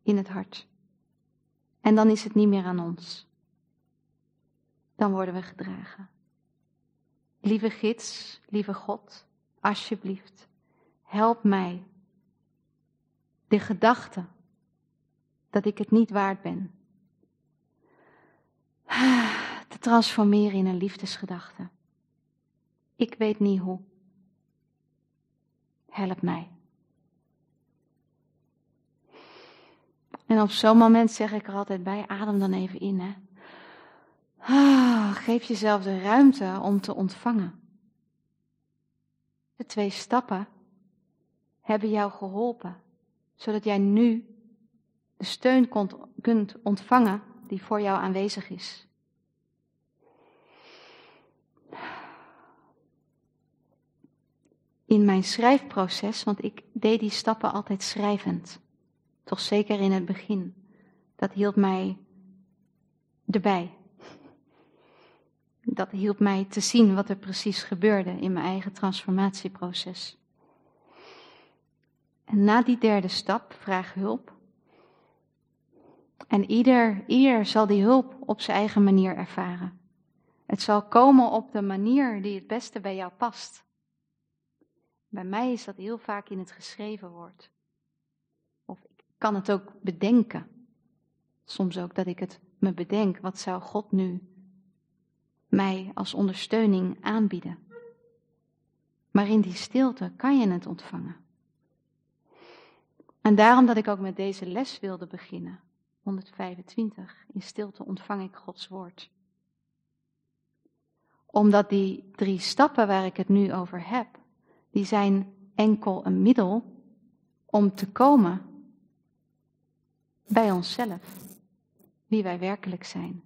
in het hart. En dan is het niet meer aan ons. Dan worden we gedragen. Lieve gids, lieve God, alsjeblieft, help mij de gedachte dat ik het niet waard ben te transformeren in een liefdesgedachte. Ik weet niet hoe. Help mij. En op zo'n moment zeg ik er altijd bij, adem dan even in. Hè. Ah, geef jezelf de ruimte om te ontvangen. De twee stappen hebben jou geholpen, zodat jij nu de steun kunt ontvangen die voor jou aanwezig is. In mijn schrijfproces, want ik deed die stappen altijd schrijvend, toch zeker in het begin, dat hield mij erbij. Dat hielp mij te zien wat er precies gebeurde in mijn eigen transformatieproces. En na die derde stap, vraag hulp. En ieder, ieder zal die hulp op zijn eigen manier ervaren. Het zal komen op de manier die het beste bij jou past. Bij mij is dat heel vaak in het geschreven woord. Kan het ook bedenken. Soms ook dat ik het me bedenk. Wat zou God nu mij als ondersteuning aanbieden. Maar in die stilte kan je het ontvangen. En daarom dat ik ook met deze les wilde beginnen. 125. In stilte ontvang ik Gods woord. Omdat die drie stappen waar ik het nu over heb, die zijn enkel een middel om te komen bij onszelf, wie wij werkelijk zijn.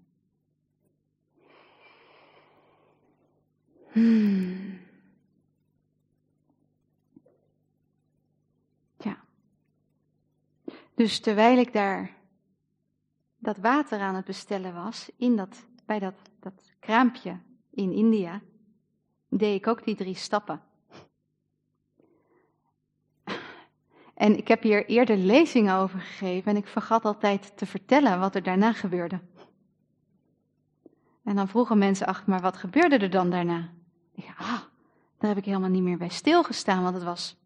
Hmm. Ja. Dus terwijl ik daar dat water aan het bestellen was, in dat, bij dat, dat kraampje in India, deed ik ook die drie stappen. En ik heb hier eerder lezingen over gegeven en ik vergat altijd te vertellen wat er daarna gebeurde. En dan vroegen mensen achter, maar wat gebeurde er dan daarna? Ik dacht, ah, daar heb ik helemaal niet meer bij stilgestaan, want het was,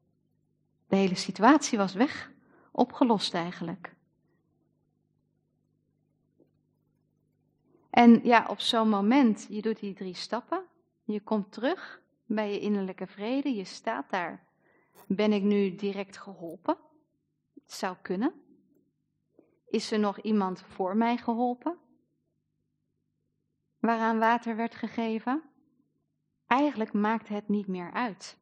de hele situatie was weg, opgelost eigenlijk. En ja, op zo'n moment, je doet die drie stappen, je komt terug bij je innerlijke vrede, je staat daar. Ben ik nu direct geholpen? Het zou kunnen. Is er nog iemand voor mij geholpen? Waaraan water werd gegeven? Eigenlijk maakt het niet meer uit.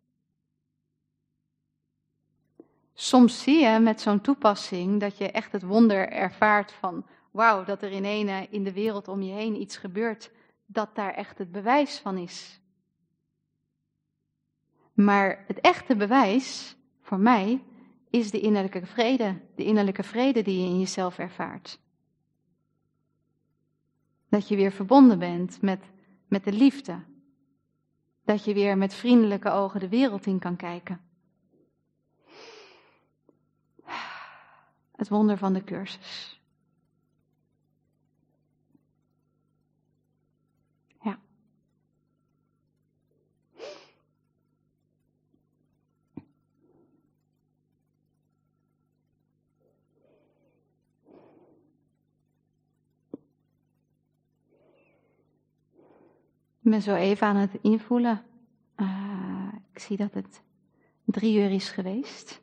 Soms zie je met zo'n toepassing dat je echt het wonder ervaart van wauw, dat er in ene in de wereld om je heen iets gebeurt, dat daar echt het bewijs van is. Maar het echte bewijs voor mij is de innerlijke vrede, de innerlijke vrede die je in jezelf ervaart. Dat je weer verbonden bent met, met de liefde. Dat je weer met vriendelijke ogen de wereld in kan kijken. Het wonder van de cursus. Ben zo even aan het invoelen. Uh, ik zie dat het drie uur is geweest.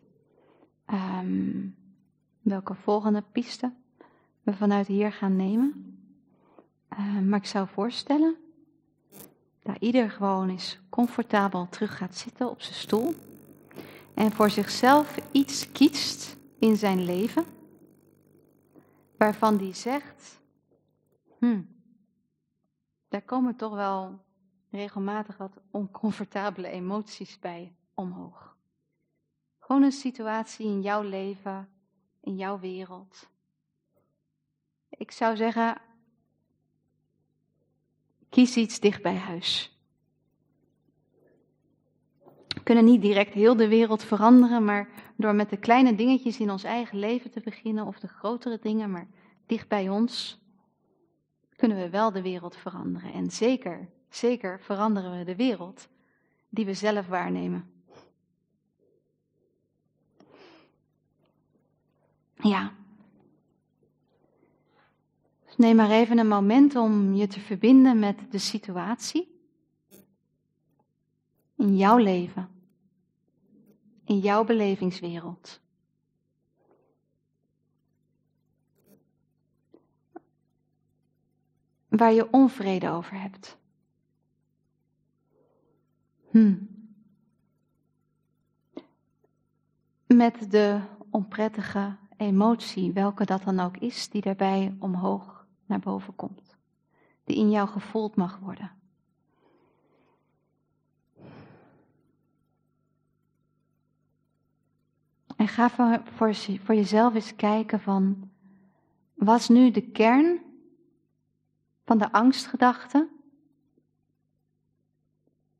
Um, welke volgende piste we vanuit hier gaan nemen. Uh, maar ik zou voorstellen dat ieder gewoon eens comfortabel terug gaat zitten op zijn stoel. En voor zichzelf iets kiest in zijn leven. Waarvan die zegt: hmm, daar komen toch wel regelmatig wat oncomfortabele emoties bij omhoog. Gewoon een situatie in jouw leven, in jouw wereld. Ik zou zeggen, kies iets dicht bij huis. We kunnen niet direct heel de wereld veranderen, maar door met de kleine dingetjes in ons eigen leven te beginnen, of de grotere dingen, maar dicht bij ons, kunnen we wel de wereld veranderen. En zeker, zeker veranderen we de wereld die we zelf waarnemen. Ja. Neem maar even een moment om je te verbinden met de situatie in jouw leven, in jouw belevingswereld. Waar je onvrede over hebt. Hm. Met de onprettige emotie, welke dat dan ook is, die daarbij omhoog naar boven komt, die in jou gevoeld mag worden. En ga voor, voor, voor jezelf eens kijken van, was nu de kern van de angstgedachten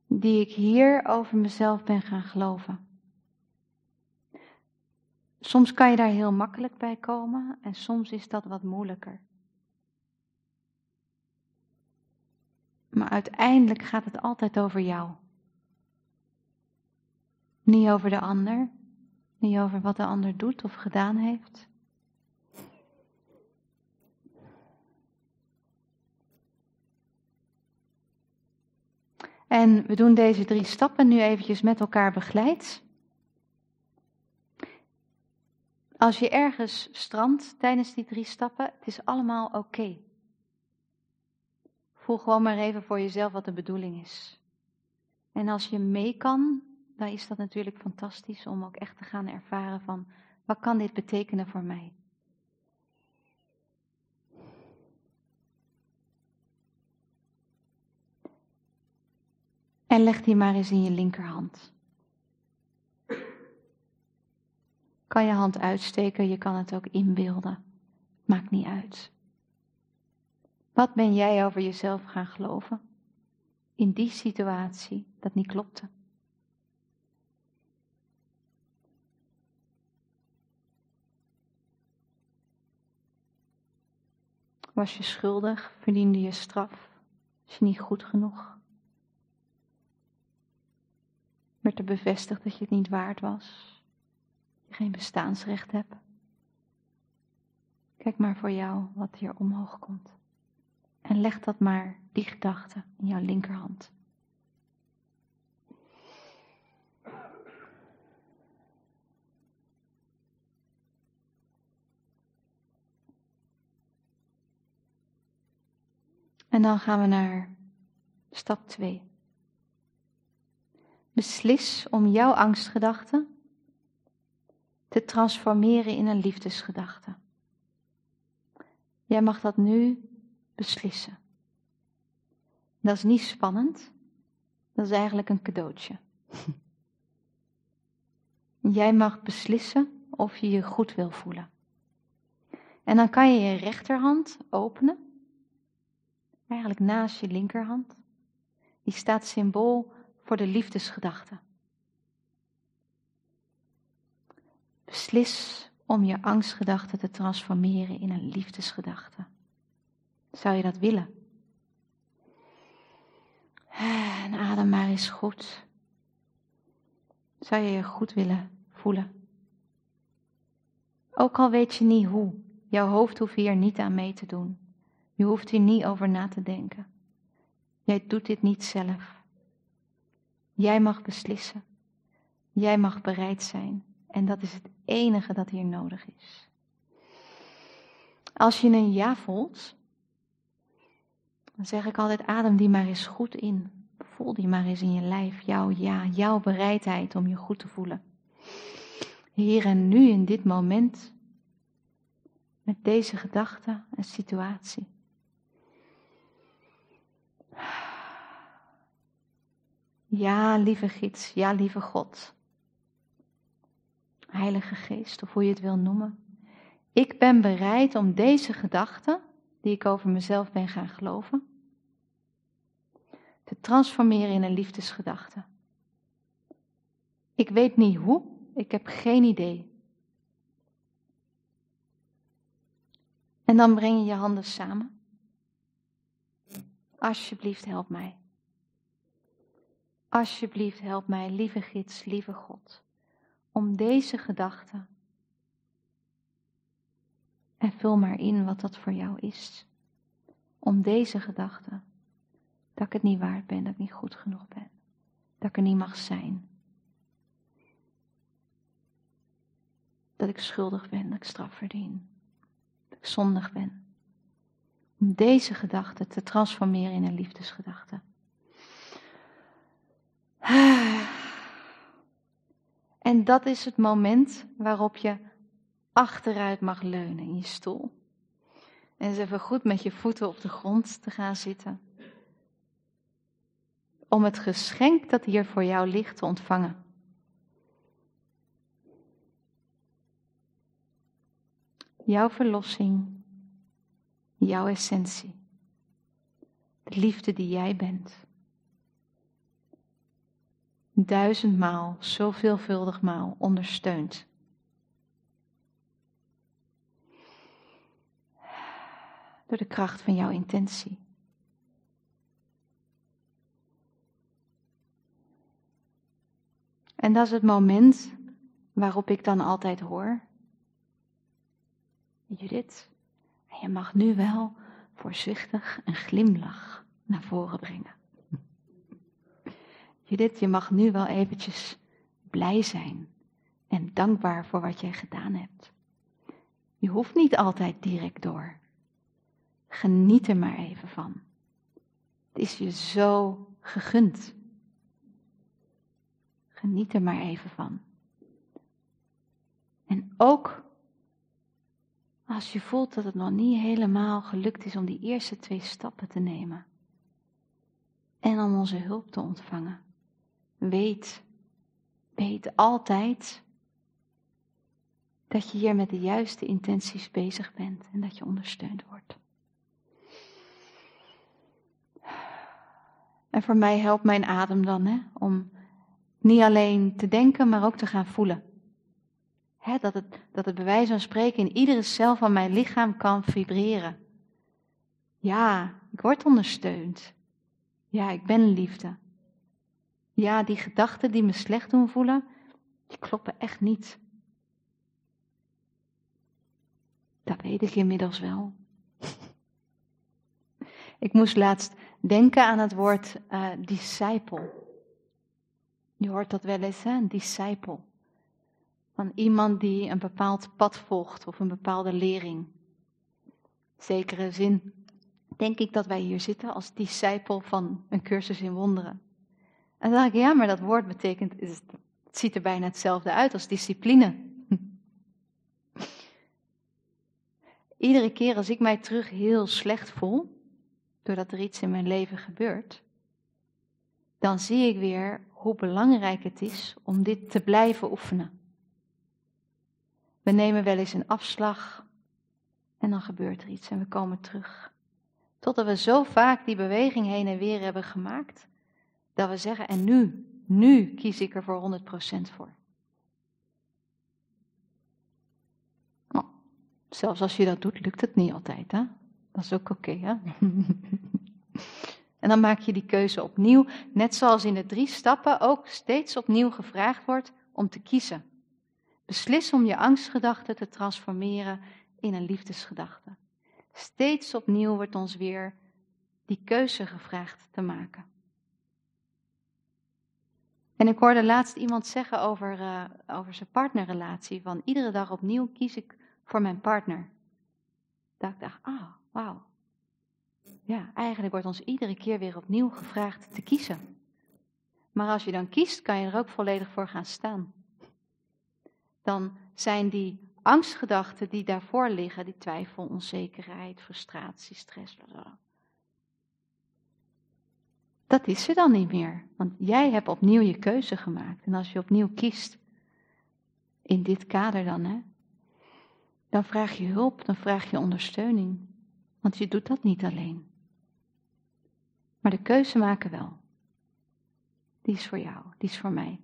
die ik hier over mezelf ben gaan geloven. Soms kan je daar heel makkelijk bij komen en soms is dat wat moeilijker. Maar uiteindelijk gaat het altijd over jou. Niet over de ander, niet over wat de ander doet of gedaan heeft. En we doen deze drie stappen nu eventjes met elkaar begeleid. Als je ergens strandt tijdens die drie stappen, het is allemaal oké. Voel gewoon maar even voor jezelf wat de bedoeling is. En als je mee kan, dan is dat natuurlijk fantastisch om ook echt te gaan ervaren van wat kan dit betekenen voor mij. En leg die maar eens in je linkerhand. Kan je hand uitsteken, je kan het ook inbeelden. Maakt niet uit. Wat ben jij over jezelf gaan geloven? In die situatie dat niet klopte. Was je schuldig? Verdiende je straf? Was je niet goed genoeg? Werd er bevestigd dat je het niet waard was? Je geen bestaansrecht hebt? Kijk maar voor jou wat hier omhoog komt. En leg dat maar, die gedachte, in jouw linkerhand. En dan gaan we naar stap 2. Beslis om jouw angstgedachte te transformeren in een liefdesgedachte. Jij mag dat nu beslissen. Dat is niet spannend, dat is eigenlijk een cadeautje. Jij mag beslissen of je je goed wil voelen. En dan kan je je rechterhand openen, eigenlijk naast je linkerhand. Die staat symbool voor de liefdesgedachte. Beslis om je angstgedachte te transformeren in een liefdesgedachte. Zou je dat willen? En adem maar eens goed. Zou je je goed willen voelen? Ook al weet je niet hoe, jouw hoofd hoeft hier niet aan mee te doen. Je hoeft hier niet over na te denken. Jij doet dit niet zelf. Jij mag beslissen. Jij mag bereid zijn. En dat is het enige dat hier nodig is. Als je een ja voelt, dan zeg ik altijd: adem die maar eens goed in. Voel die maar eens in je lijf, jouw ja, jouw bereidheid om je goed te voelen. Hier en nu in dit moment, met deze gedachte en situatie. Ja, lieve gids, ja, lieve God. Heilige Geest, of hoe je het wil noemen. Ik ben bereid om deze gedachten, die ik over mezelf ben gaan geloven, te transformeren in een liefdesgedachte. Ik weet niet hoe, ik heb geen idee. En dan breng je je handen samen. Alsjeblieft, help mij. Alsjeblieft, help mij, lieve gids, lieve God om deze gedachte. En vul maar in wat dat voor jou is. Om deze gedachte. Dat ik het niet waard ben, dat ik niet goed genoeg ben. Dat ik er niet mag zijn. Dat ik schuldig ben, dat ik straf verdien. Dat ik zondig ben. Om deze gedachte te transformeren in een liefdesgedachte. En dat is het moment waarop je achteruit mag leunen in je stoel. En eens even goed met je voeten op de grond te gaan zitten. Om het geschenk dat hier voor jou ligt te ontvangen. Jouw verlossing, jouw essentie, de liefde die jij bent duizendmaal, maal ondersteunt. Door de kracht van jouw intentie. En dat is het moment waarop ik dan altijd hoor. Judith, je mag nu wel voorzichtig een glimlach naar voren brengen. Judith, je mag nu wel eventjes blij zijn en dankbaar voor wat jij gedaan hebt. Je hoeft niet altijd direct door. Geniet er maar even van. Het is je zo gegund. Geniet er maar even van. En ook als je voelt dat het nog niet helemaal gelukt is om die eerste twee stappen te nemen. En om onze hulp te ontvangen. Weet, weet altijd dat je hier met de juiste intenties bezig bent en dat je ondersteund wordt. En voor mij helpt mijn adem dan hè, om niet alleen te denken, maar ook te gaan voelen. Hè, dat, het, dat het bij wijze van spreken in iedere cel van mijn lichaam kan vibreren. Ja, ik word ondersteund. Ja, ik ben liefde. Ja, die gedachten die me slecht doen voelen, die kloppen echt niet. Dat weet ik inmiddels wel. Ik moest laatst denken aan het woord uh, discipel. Je hoort dat wel eens, hè? een discipel. Van iemand die een bepaald pad volgt of een bepaalde lering. Zekere zin denk ik dat wij hier zitten als discipel van een cursus in wonderen. En dan dacht ik, ja, maar dat woord betekent, het ziet er bijna hetzelfde uit als discipline. Iedere keer als ik mij terug heel slecht voel, doordat er iets in mijn leven gebeurt, dan zie ik weer hoe belangrijk het is om dit te blijven oefenen. We nemen wel eens een afslag en dan gebeurt er iets en we komen terug. Totdat we zo vaak die beweging heen en weer hebben gemaakt, dat we zeggen, en nu, nu kies ik er voor 100% voor. Oh, zelfs als je dat doet, lukt het niet altijd, hè? Dat is ook oké, hè? en dan maak je die keuze opnieuw, net zoals in de drie stappen ook steeds opnieuw gevraagd wordt om te kiezen. Beslis om je angstgedachten te transformeren in een liefdesgedachte. Steeds opnieuw wordt ons weer die keuze gevraagd te maken. En ik hoorde laatst iemand zeggen over, uh, over zijn partnerrelatie: van iedere dag opnieuw kies ik voor mijn partner. Dat ik dacht, ah, wauw. Ja, eigenlijk wordt ons iedere keer weer opnieuw gevraagd te kiezen. Maar als je dan kiest, kan je er ook volledig voor gaan staan. Dan zijn die angstgedachten die daarvoor liggen, die twijfel, onzekerheid, frustratie, stress, dat is er dan niet meer. Want jij hebt opnieuw je keuze gemaakt. En als je opnieuw kiest, in dit kader dan, hè, dan vraag je hulp, dan vraag je ondersteuning. Want je doet dat niet alleen. Maar de keuze maken wel. Die is voor jou, die is voor mij.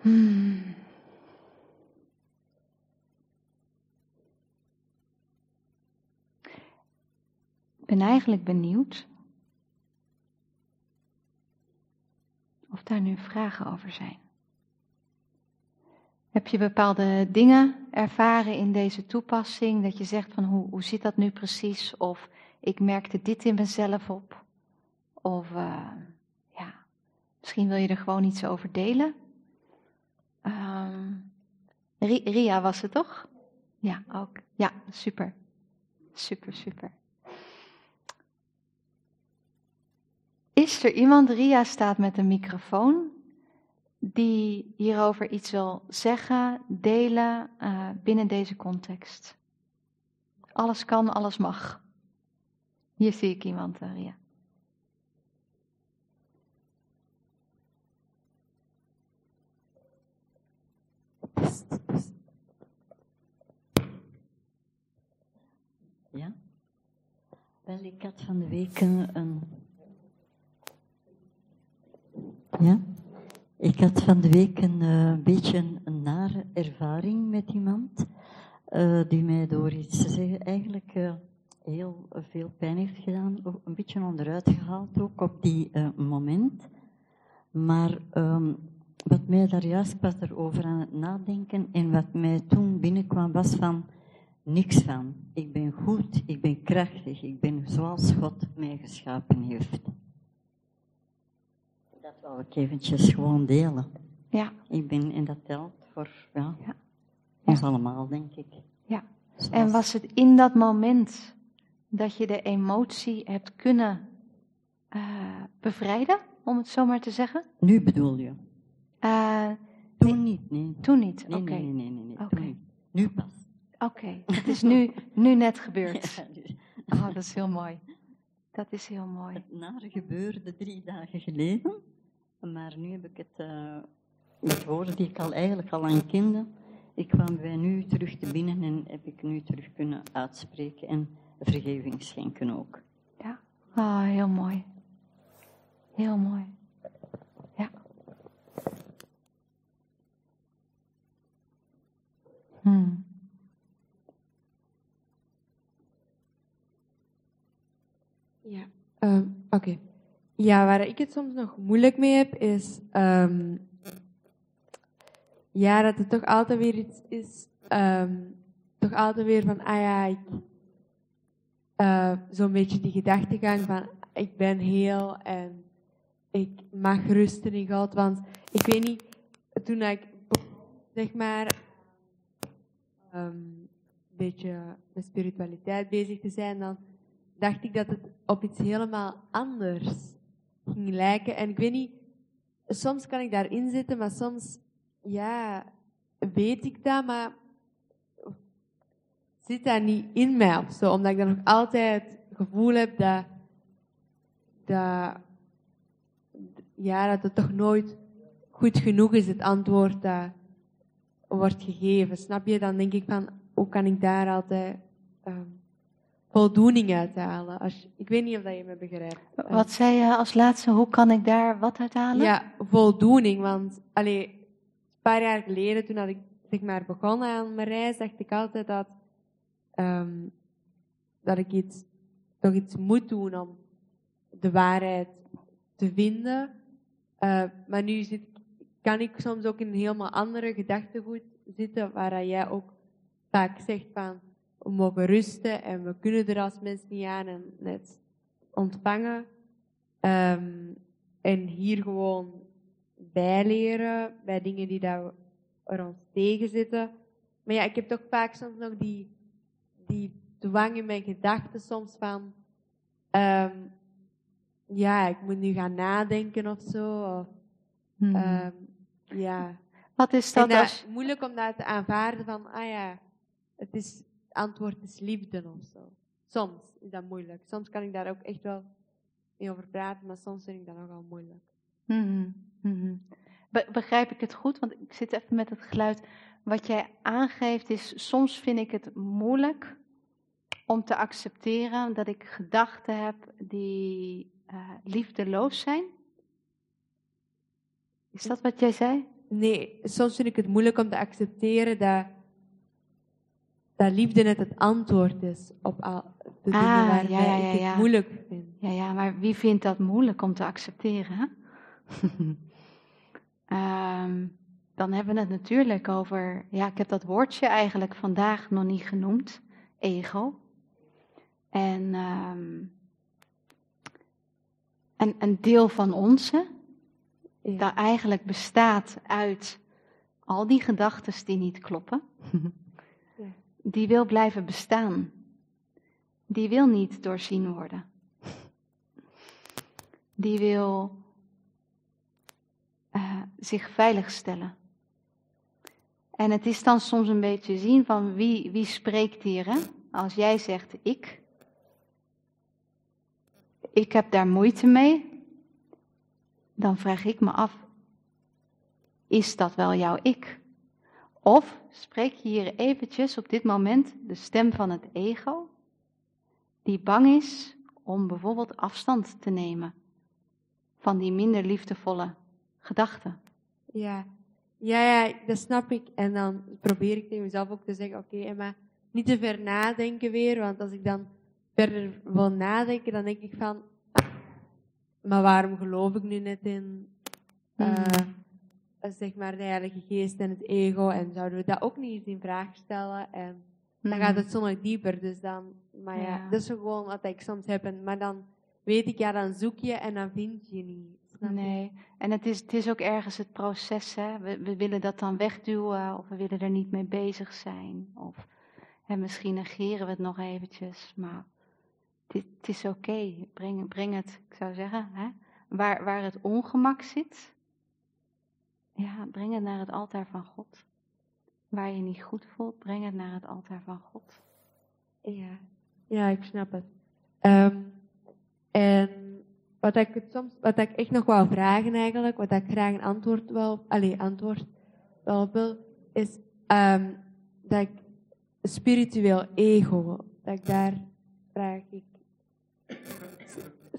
Hmm. Ben eigenlijk benieuwd of daar nu vragen over zijn. Heb je bepaalde dingen ervaren in deze toepassing dat je zegt van hoe, hoe zit dat nu precies? Of ik merkte dit in mezelf op. Of uh, ja, misschien wil je er gewoon iets over delen. Um, Ria was het toch? Ja, ook. Ja, super. Super, super. Is er iemand, Ria staat met een microfoon, die hierover iets wil zeggen, delen uh, binnen deze context? Alles kan, alles mag. Hier zie ik iemand, uh, Ria. Ja? Wel, ik had van de week een ja. Ik had van de week een uh, beetje een, nare ervaring met iemand uh, die mij door iets te zeggen eigenlijk uh, heel veel pijn heeft gedaan, een beetje onderuit gehaald ook op die moment. Maar um, wat mij daar juist was erover aan het nadenken en wat mij toen binnenkwam was van, niks van. Ik ben goed, ik ben krachtig, ik ben zoals God mij geschapen heeft. Dat wou ik eventjes gewoon delen. Ja, Ik ben, en dat telt voor ja, Ja. ons allemaal, denk ik. ja. Zoals- En was het in dat moment dat je de emotie hebt kunnen eh, bevrijden, om het zo maar te zeggen? Nu bedoel je? Eh, Toen niet, nee. toen niet, Nee, oké. nee, nee, nee, nee. Nu pas. Oké, het is nu, nu net gebeurd. Ja, dus Oh, dat is heel mooi. Dat is heel mooi. het nare gebeurde drie dagen geleden, maar nu heb ik het eh, met woorden die ik al eigenlijk al aan kende. Ik kwam bij nu terug te binnen en heb ik nu terug kunnen uitspreken en vergeving schenken ook. Ja, oh, heel mooi. Heel mooi. Ja. Hmm. Ehm, oké. Ja, waar ik het soms nog moeilijk mee heb, is ehm, ja, dat het toch altijd weer iets is, ehm, toch altijd weer van, ah ja, ik, eh, zo'n beetje die gedachtegang van, ik ben heel en ik mag rusten in God, want ik weet niet, toen ik, zeg maar, een beetje met spiritualiteit bezig te zijn, dan dacht ik dat het op iets helemaal anders ging lijken. En ik weet niet, soms kan ik daarin zitten, maar soms, ja, weet ik dat, maar zit dat niet in mij of zo. Omdat ik dan nog altijd het gevoel heb dat, dat, ja, dat het toch nooit goed genoeg is, het antwoord dat wordt gegeven. Snap je? Dan denk ik van, hoe kan ik daar altijd ehm, voldoening uit halen? Als, ik weet niet of dat je me begrijpt. Eh, Wat zei je als laatste? Hoe kan ik daar wat uit halen? ja, voldoening. Want allee, een paar jaar geleden, toen had ik zeg maar, begonnen aan mijn reis, dacht ik altijd dat, ehm, dat ik iets, toch iets moet doen om de waarheid te vinden. Eh, maar nu zit, kan ik soms ook in een helemaal andere gedachtegoed zitten, waar jij ook vaak zegt van, we mogen rusten en we kunnen er als mens niet aan en net ontvangen. Ehm, en hier gewoon bijleren bij dingen die dat we- er ons tegenzitten. Maar ja, ik heb toch vaak soms nog die, die dwang in mijn gedachten soms van, ehm, ja, ik moet nu gaan nadenken of zo. Of, Hmm. ehm, ja. Wat is dat dat, als... moeilijk om dat te aanvaarden van, ah ja, het, is, antwoord is liefde of zo. Soms is dat moeilijk. Soms kan ik daar ook echt wel mee over praten, maar soms vind ik dat nogal moeilijk. Mhm, mhm. Be- begrijp ik het goed? Want ik zit even met het geluid. Wat jij aangeeft is, soms vind ik het moeilijk om te accepteren dat ik gedachten heb die eh, liefdeloos zijn. Is dat wat jij zei? Nee, soms vind ik het moeilijk om te accepteren dat, dat liefde net het antwoord is op al de dingen Ah, ja, ja, ja, ik het moeilijk vind. Ja, ja, maar wie vindt dat moeilijk om te accepteren? Ehm, dan hebben we het natuurlijk over, ja, ik heb dat woordje eigenlijk vandaag nog niet genoemd, ego. En, ehm, en een deel van onze, Ja. dat eigenlijk bestaat uit al die gedachten die niet kloppen. die wil blijven bestaan. Die wil niet doorzien worden. Die wil eh, zich veiligstellen. En het is dan soms een beetje zien van wie, wie spreekt hier. Hè? Als jij zegt ik, ik heb daar moeite mee, dan vraag ik me af, is dat wel jouw ik? Of spreek je hier eventjes op dit moment de stem van het ego, die bang is om bijvoorbeeld afstand te nemen van die minder liefdevolle gedachten? Ja. Ja, ja, dat snap ik. En dan probeer ik tegen mezelf ook te zeggen, oké, Emma, niet te ver nadenken weer, want als ik dan verder wil nadenken, dan denk ik van, ah, maar waarom geloof ik nu net in, eh, Mhm. Zeg maar, de Heilige Geest en het ego, en zouden we dat ook niet eens in vraag stellen? En dan gaat het zo nog dieper. Dus dan, maar ja, Ja. dat is gewoon wat ik soms heb. En- Maar dan weet ik, ja, dan zoek je en dan vind je niet. Snap je? Nee, en het is, het is ook ergens het proces. Hè? We, we willen dat dan wegduwen of we willen er niet mee bezig zijn. Of hè, misschien negeren we het nog eventjes. Maar dit, het is oké. Breng, breng het, ik zou zeggen, hè? Waar, waar het ongemak zit. Ja, breng het naar het altaar van God. Waar je niet goed voelt, breng het naar het altaar van God. Ja, ja ik snap het. Ehm, en wat ik, het soms, wat ik echt nog wou vragen eigenlijk, wat ik graag een antwoord wel, allee, antwoord wel op wil, is ehm, dat ik spiritueel ego, dat ik daar vraag ik.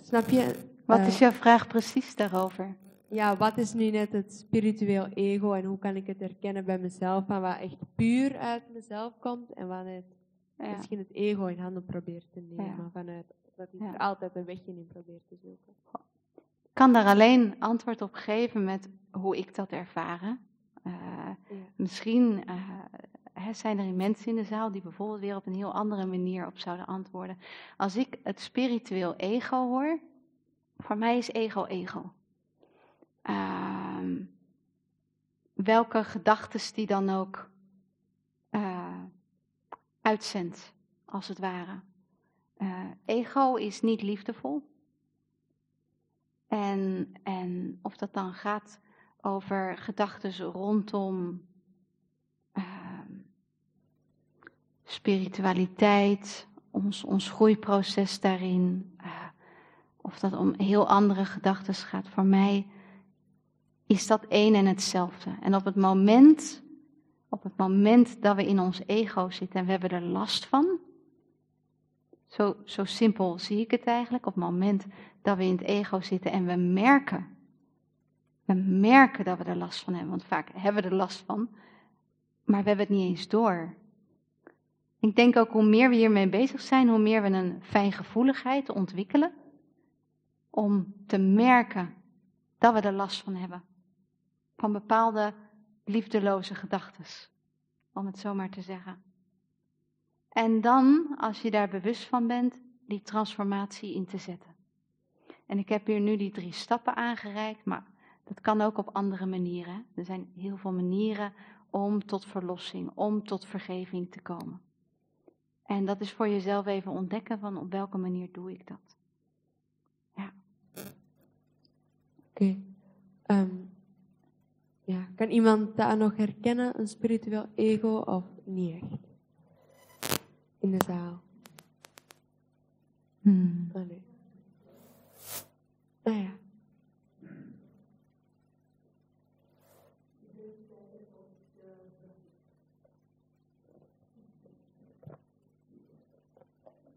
Snap je? Wat Eh, is jouw vraag precies daarover? Ja, wat is nu net het spiritueel ego en hoe kan ik het herkennen bij mezelf, van wat echt puur uit mezelf komt en wat het Ja. misschien het ego in handen probeert te nemen, Ja. vanuit dat Ja. er altijd een wegje in probeert te zoeken. Ik kan daar alleen antwoord op geven met hoe ik dat ervaren. Eh, misschien eh, hè, zijn er mensen in de zaal die bijvoorbeeld weer op een heel andere manier op zouden antwoorden. Als ik het spiritueel ego hoor, voor mij is ego ego. Ehm, welke gedachten die dan ook eh, uitzendt, als het ware. Eh, ego is niet liefdevol. En, en of dat dan gaat over gedachten rondom ehm, spiritualiteit, ons, ons groeiproces daarin, eh, of dat om heel andere gedachten gaat. Voor mij is dat één en hetzelfde. En op het moment, op het moment dat we in ons ego zitten en we hebben er last van, zo, zo simpel zie ik het eigenlijk, op het moment dat we in het ego zitten en we merken, we merken dat we er last van hebben, want vaak hebben we er last van, maar we hebben het niet eens door. Ik denk ook hoe meer we hiermee bezig zijn, hoe meer we een fijngevoeligheid ontwikkelen om te merken dat we er last van hebben. Van bepaalde liefdeloze gedachten, om het zo maar te zeggen. En dan, als je daar bewust van bent, die transformatie in te zetten. En ik heb hier nu die drie stappen aangereikt, maar dat kan ook op andere manieren. Er zijn heel veel manieren om tot verlossing, om tot vergeving te komen. En dat is voor jezelf even ontdekken van op welke manier doe ik dat. Ja. Oké. Ehm, ja. Kan iemand dat nog herkennen, een spiritueel ego, of niet echt? In de zaal. Hmm. Oh, nee. Ah ja.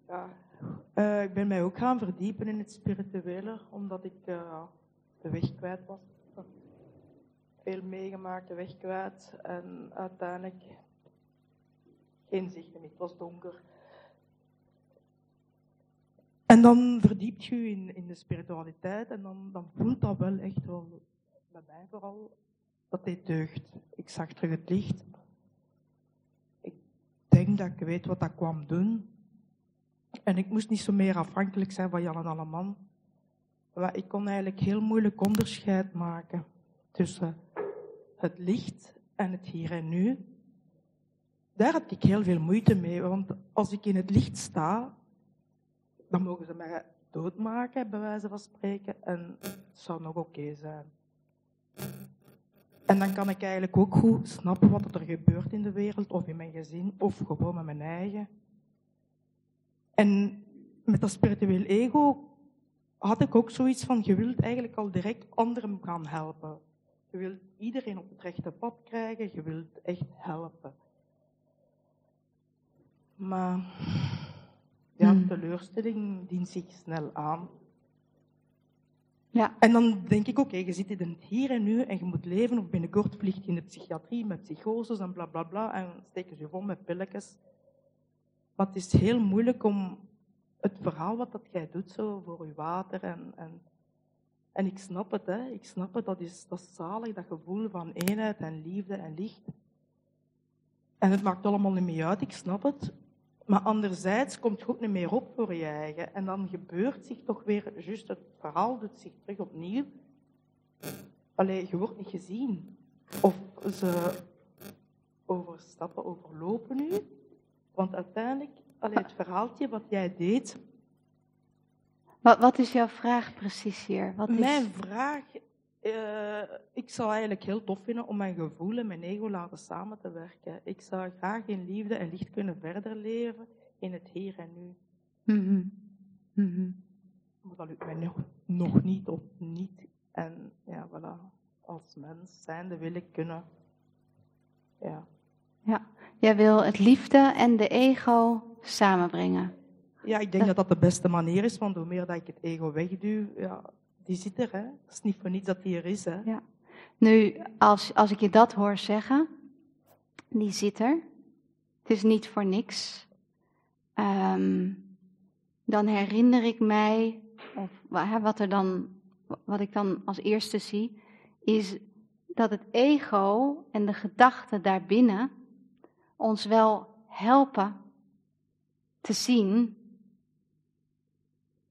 Ja, eh, ik ben mij ook gaan verdiepen in het spirituele, omdat ik eh, de weg kwijt was. Veel meegemaakt, de weg kwijt en uiteindelijk geen zicht meer. Het was donker. En dan verdiept je in, in de spiritualiteit en dan, dan voelt dat wel echt wel, bij mij vooral, dat dit deugt. Ik zag terug het licht. Ik denk dat ik weet wat dat kwam doen. En ik moest niet zo meer afhankelijk zijn van Jan en Alleman. Maar ik kon eigenlijk heel moeilijk onderscheid maken tussen het licht en het hier en nu. Daar had ik heel veel moeite mee, want als ik in het licht sta, dan mogen ze mij doodmaken, bij wijze van spreken, en het zou nog oké zijn. En dan kan ik eigenlijk ook goed snappen wat er gebeurt in de wereld, of in mijn gezin, of gewoon met mijn eigen. En met dat spiritueel ego had ik ook zoiets van, je wilt eigenlijk al direct anderen gaan helpen. Je wilt iedereen op het rechte pad krijgen, je wilt echt helpen. Maar ja, Hmm. teleurstelling dient zich snel aan. Ja. En dan denk ik, oké, je zit in het hier en nu en je moet leven, of binnenkort vliegt je in de psychiatrie met psychoses en bla bla bla, en steken ze je vol met pilletjes. Maar het is heel moeilijk om het verhaal wat dat jij doet zo voor je water en, en, en ik snap het, hè. ik snap het, dat is, dat zalig, dat gevoel van eenheid en liefde en licht. En het maakt allemaal niet meer uit, ik snap het. Maar anderzijds komt het ook niet meer op voor je eigen. En dan gebeurt zich toch weer, juist het verhaal doet zich terug opnieuw. Alleen je wordt niet gezien. Of ze overstappen, overlopen u. Want uiteindelijk, allee, het verhaaltje wat jij deed. Wat, wat is jouw vraag precies hier? Wat is... Mijn vraag, uh, ik zou eigenlijk heel tof vinden om mijn gevoel en mijn ego laten samen te werken. Ik zou graag in liefde en licht kunnen verder leven in het hier en nu. Mm -hmm. Mm -hmm. Maar dat lukt mij nog, nog niet of niet. En ja, voilà. Als mens zijnde wil ik kunnen. Ja. Ja, jij wil het liefde en de ego samenbrengen. Ja, ik denk dat dat de beste manier is, want hoe meer dat ik het ego wegduw, ja, die zit er, hè. Het is niet voor niets dat die er is, hè. Ja. Nu, als, als ik je dat hoor zeggen, die zit er. Het is niet voor niks. Um, dan herinner ik mij, of wat, er dan, wat ik dan als eerste zie, is dat het ego en de gedachten daarbinnen ons wel helpen te zien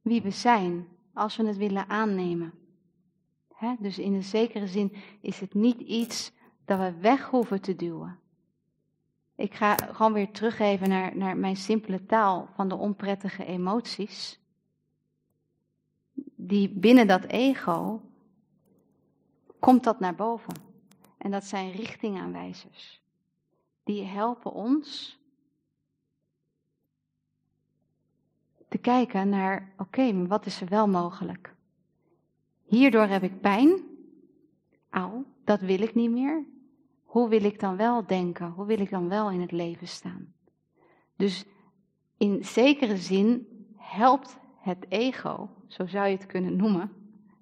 wie we zijn als we het willen aannemen. dus in een zekere zin is het niet iets dat we weg hoeven te duwen. Ik ga gewoon weer teruggeven naar, naar mijn simpele taal van de onprettige emoties. Die binnen dat ego komt dat naar boven. En dat zijn richtingaanwijzers. Die helpen ons te kijken naar, oké, maar wat is er wel mogelijk? Hierdoor heb ik pijn. Auw, dat wil ik niet meer. Hoe wil ik dan wel denken? Hoe wil ik dan wel in het leven staan? Dus in zekere zin helpt het ego, zo zou je het kunnen noemen,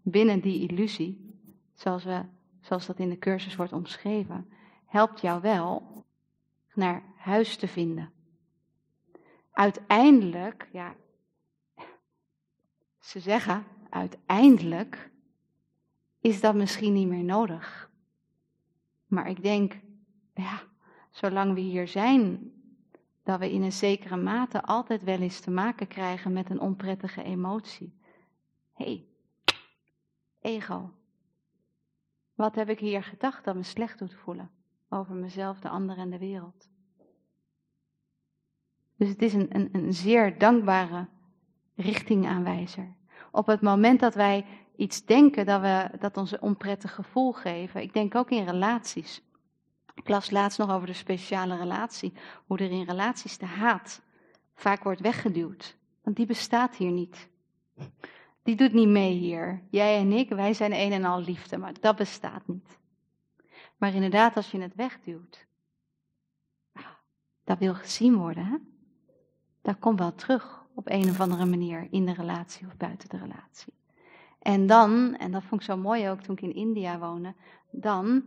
binnen die illusie, zoals, we, zoals dat in de cursus wordt omschreven, helpt jou wel naar huis te vinden. Uiteindelijk, ja, ze zeggen, uiteindelijk is dat misschien niet meer nodig. Maar ik denk, ja, zolang we hier zijn, dat we in een zekere mate altijd wel eens te maken krijgen met een onprettige emotie. Hé, hey, ego. Wat heb ik hier gedacht dat me slecht doet voelen over mezelf, de ander en de wereld? Dus het is een, een, een zeer dankbare richtingaanwijzer. Op het moment dat wij iets denken dat, we, dat ons een onprettig gevoel geven, ik denk ook in relaties. Ik las laatst nog over de speciale relatie, hoe er in relaties de haat vaak wordt weggeduwd. Want die bestaat hier niet. Die doet niet mee hier. Jij en ik, wij zijn een en al liefde, maar dat bestaat niet. Maar inderdaad, als je het wegduwt, dat wil gezien worden, hè? dat komt wel terug op een of andere manier in de relatie of buiten de relatie. En dan, en dat vond ik zo mooi ook toen ik in India woonde, dan,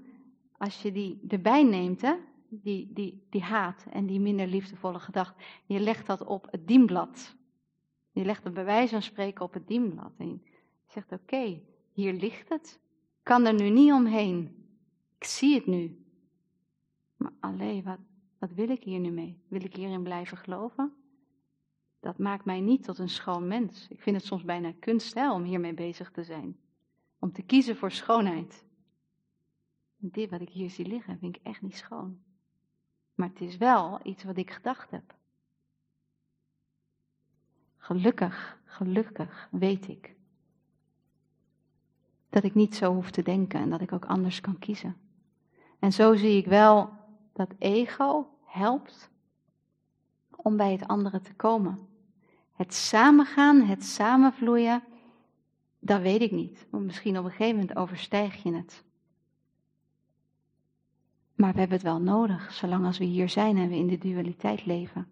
als je die erbij neemt, hè, die, die, die haat en die minder liefdevolle gedachte, je legt dat op het dienblad. Je legt het bij wijze van spreken op het dienblad. En je zegt, oké, hier ligt het. Kan er nu niet omheen. Ik zie het nu. Maar alleen, wat, wat wil ik hier nu mee? Wil ik hierin blijven geloven? Dat maakt mij niet tot een schoon mens. Ik vind het soms bijna kunst hè, om hiermee bezig te zijn. Om te kiezen voor schoonheid. Dit wat ik hier zie liggen, vind ik echt niet schoon. Maar het is wel iets wat ik gedacht heb. Gelukkig, gelukkig weet ik dat ik niet zo hoef te denken en dat ik ook anders kan kiezen. En zo zie ik wel dat ego helpt om bij het andere te komen. Het samengaan, het samenvloeien, dat weet ik niet. Misschien op een gegeven moment overstijg je het. Maar we hebben het wel nodig, zolang als we hier zijn en we in de dualiteit leven.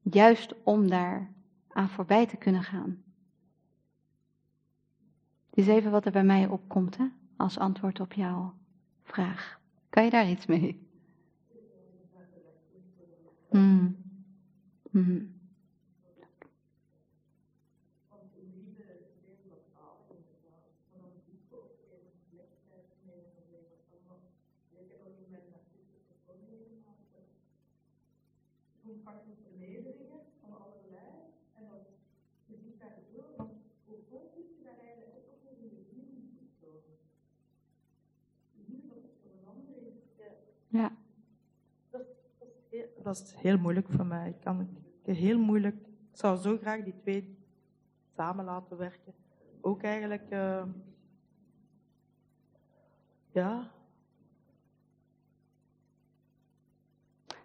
Juist om daar aan voorbij te kunnen gaan. Dit is even wat er bij mij opkomt, hè, als antwoord op jouw vraag. Kan je daar iets mee? Hmm. Hmm. verandering. Ja. Dat, dat, is heel, dat is heel moeilijk voor mij. Ik kan heel moeilijk. Ik zou zo graag die twee samen laten werken. Ook eigenlijk, uh, ja.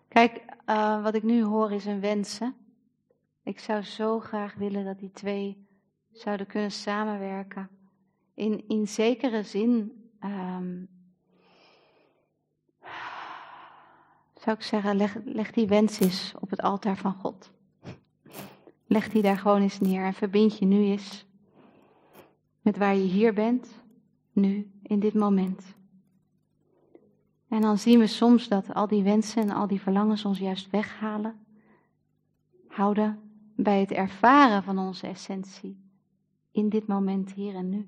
Kijk, uh, wat ik nu hoor is een wens. Ik zou zo graag willen dat die twee zouden kunnen samenwerken. In, in zekere zin um, zou ik zeggen, leg, leg die wens eens op het altaar van God. Leg die daar gewoon eens neer en verbind je nu eens met waar je hier bent, nu, in dit moment. En dan zien we soms dat al die wensen en al die verlangens ons juist weghalen, houden bij het ervaren van onze essentie in dit moment, hier en nu.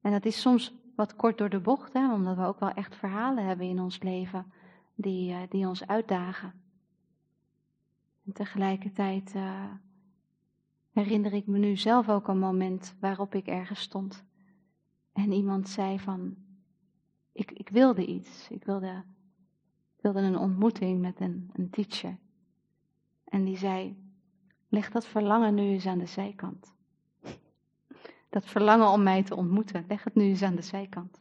En dat is soms wat kort door de bocht, hè, omdat we ook wel echt verhalen hebben in ons leven die, uh, die ons uitdagen. En tegelijkertijd uh, herinner ik me nu zelf ook een moment waarop ik ergens stond. En iemand zei van, ik, ik wilde iets. Ik wilde, wilde een ontmoeting met een, een teacher. En die zei, leg dat verlangen nu eens aan de zijkant. Dat verlangen om mij te ontmoeten, leg het nu eens aan de zijkant.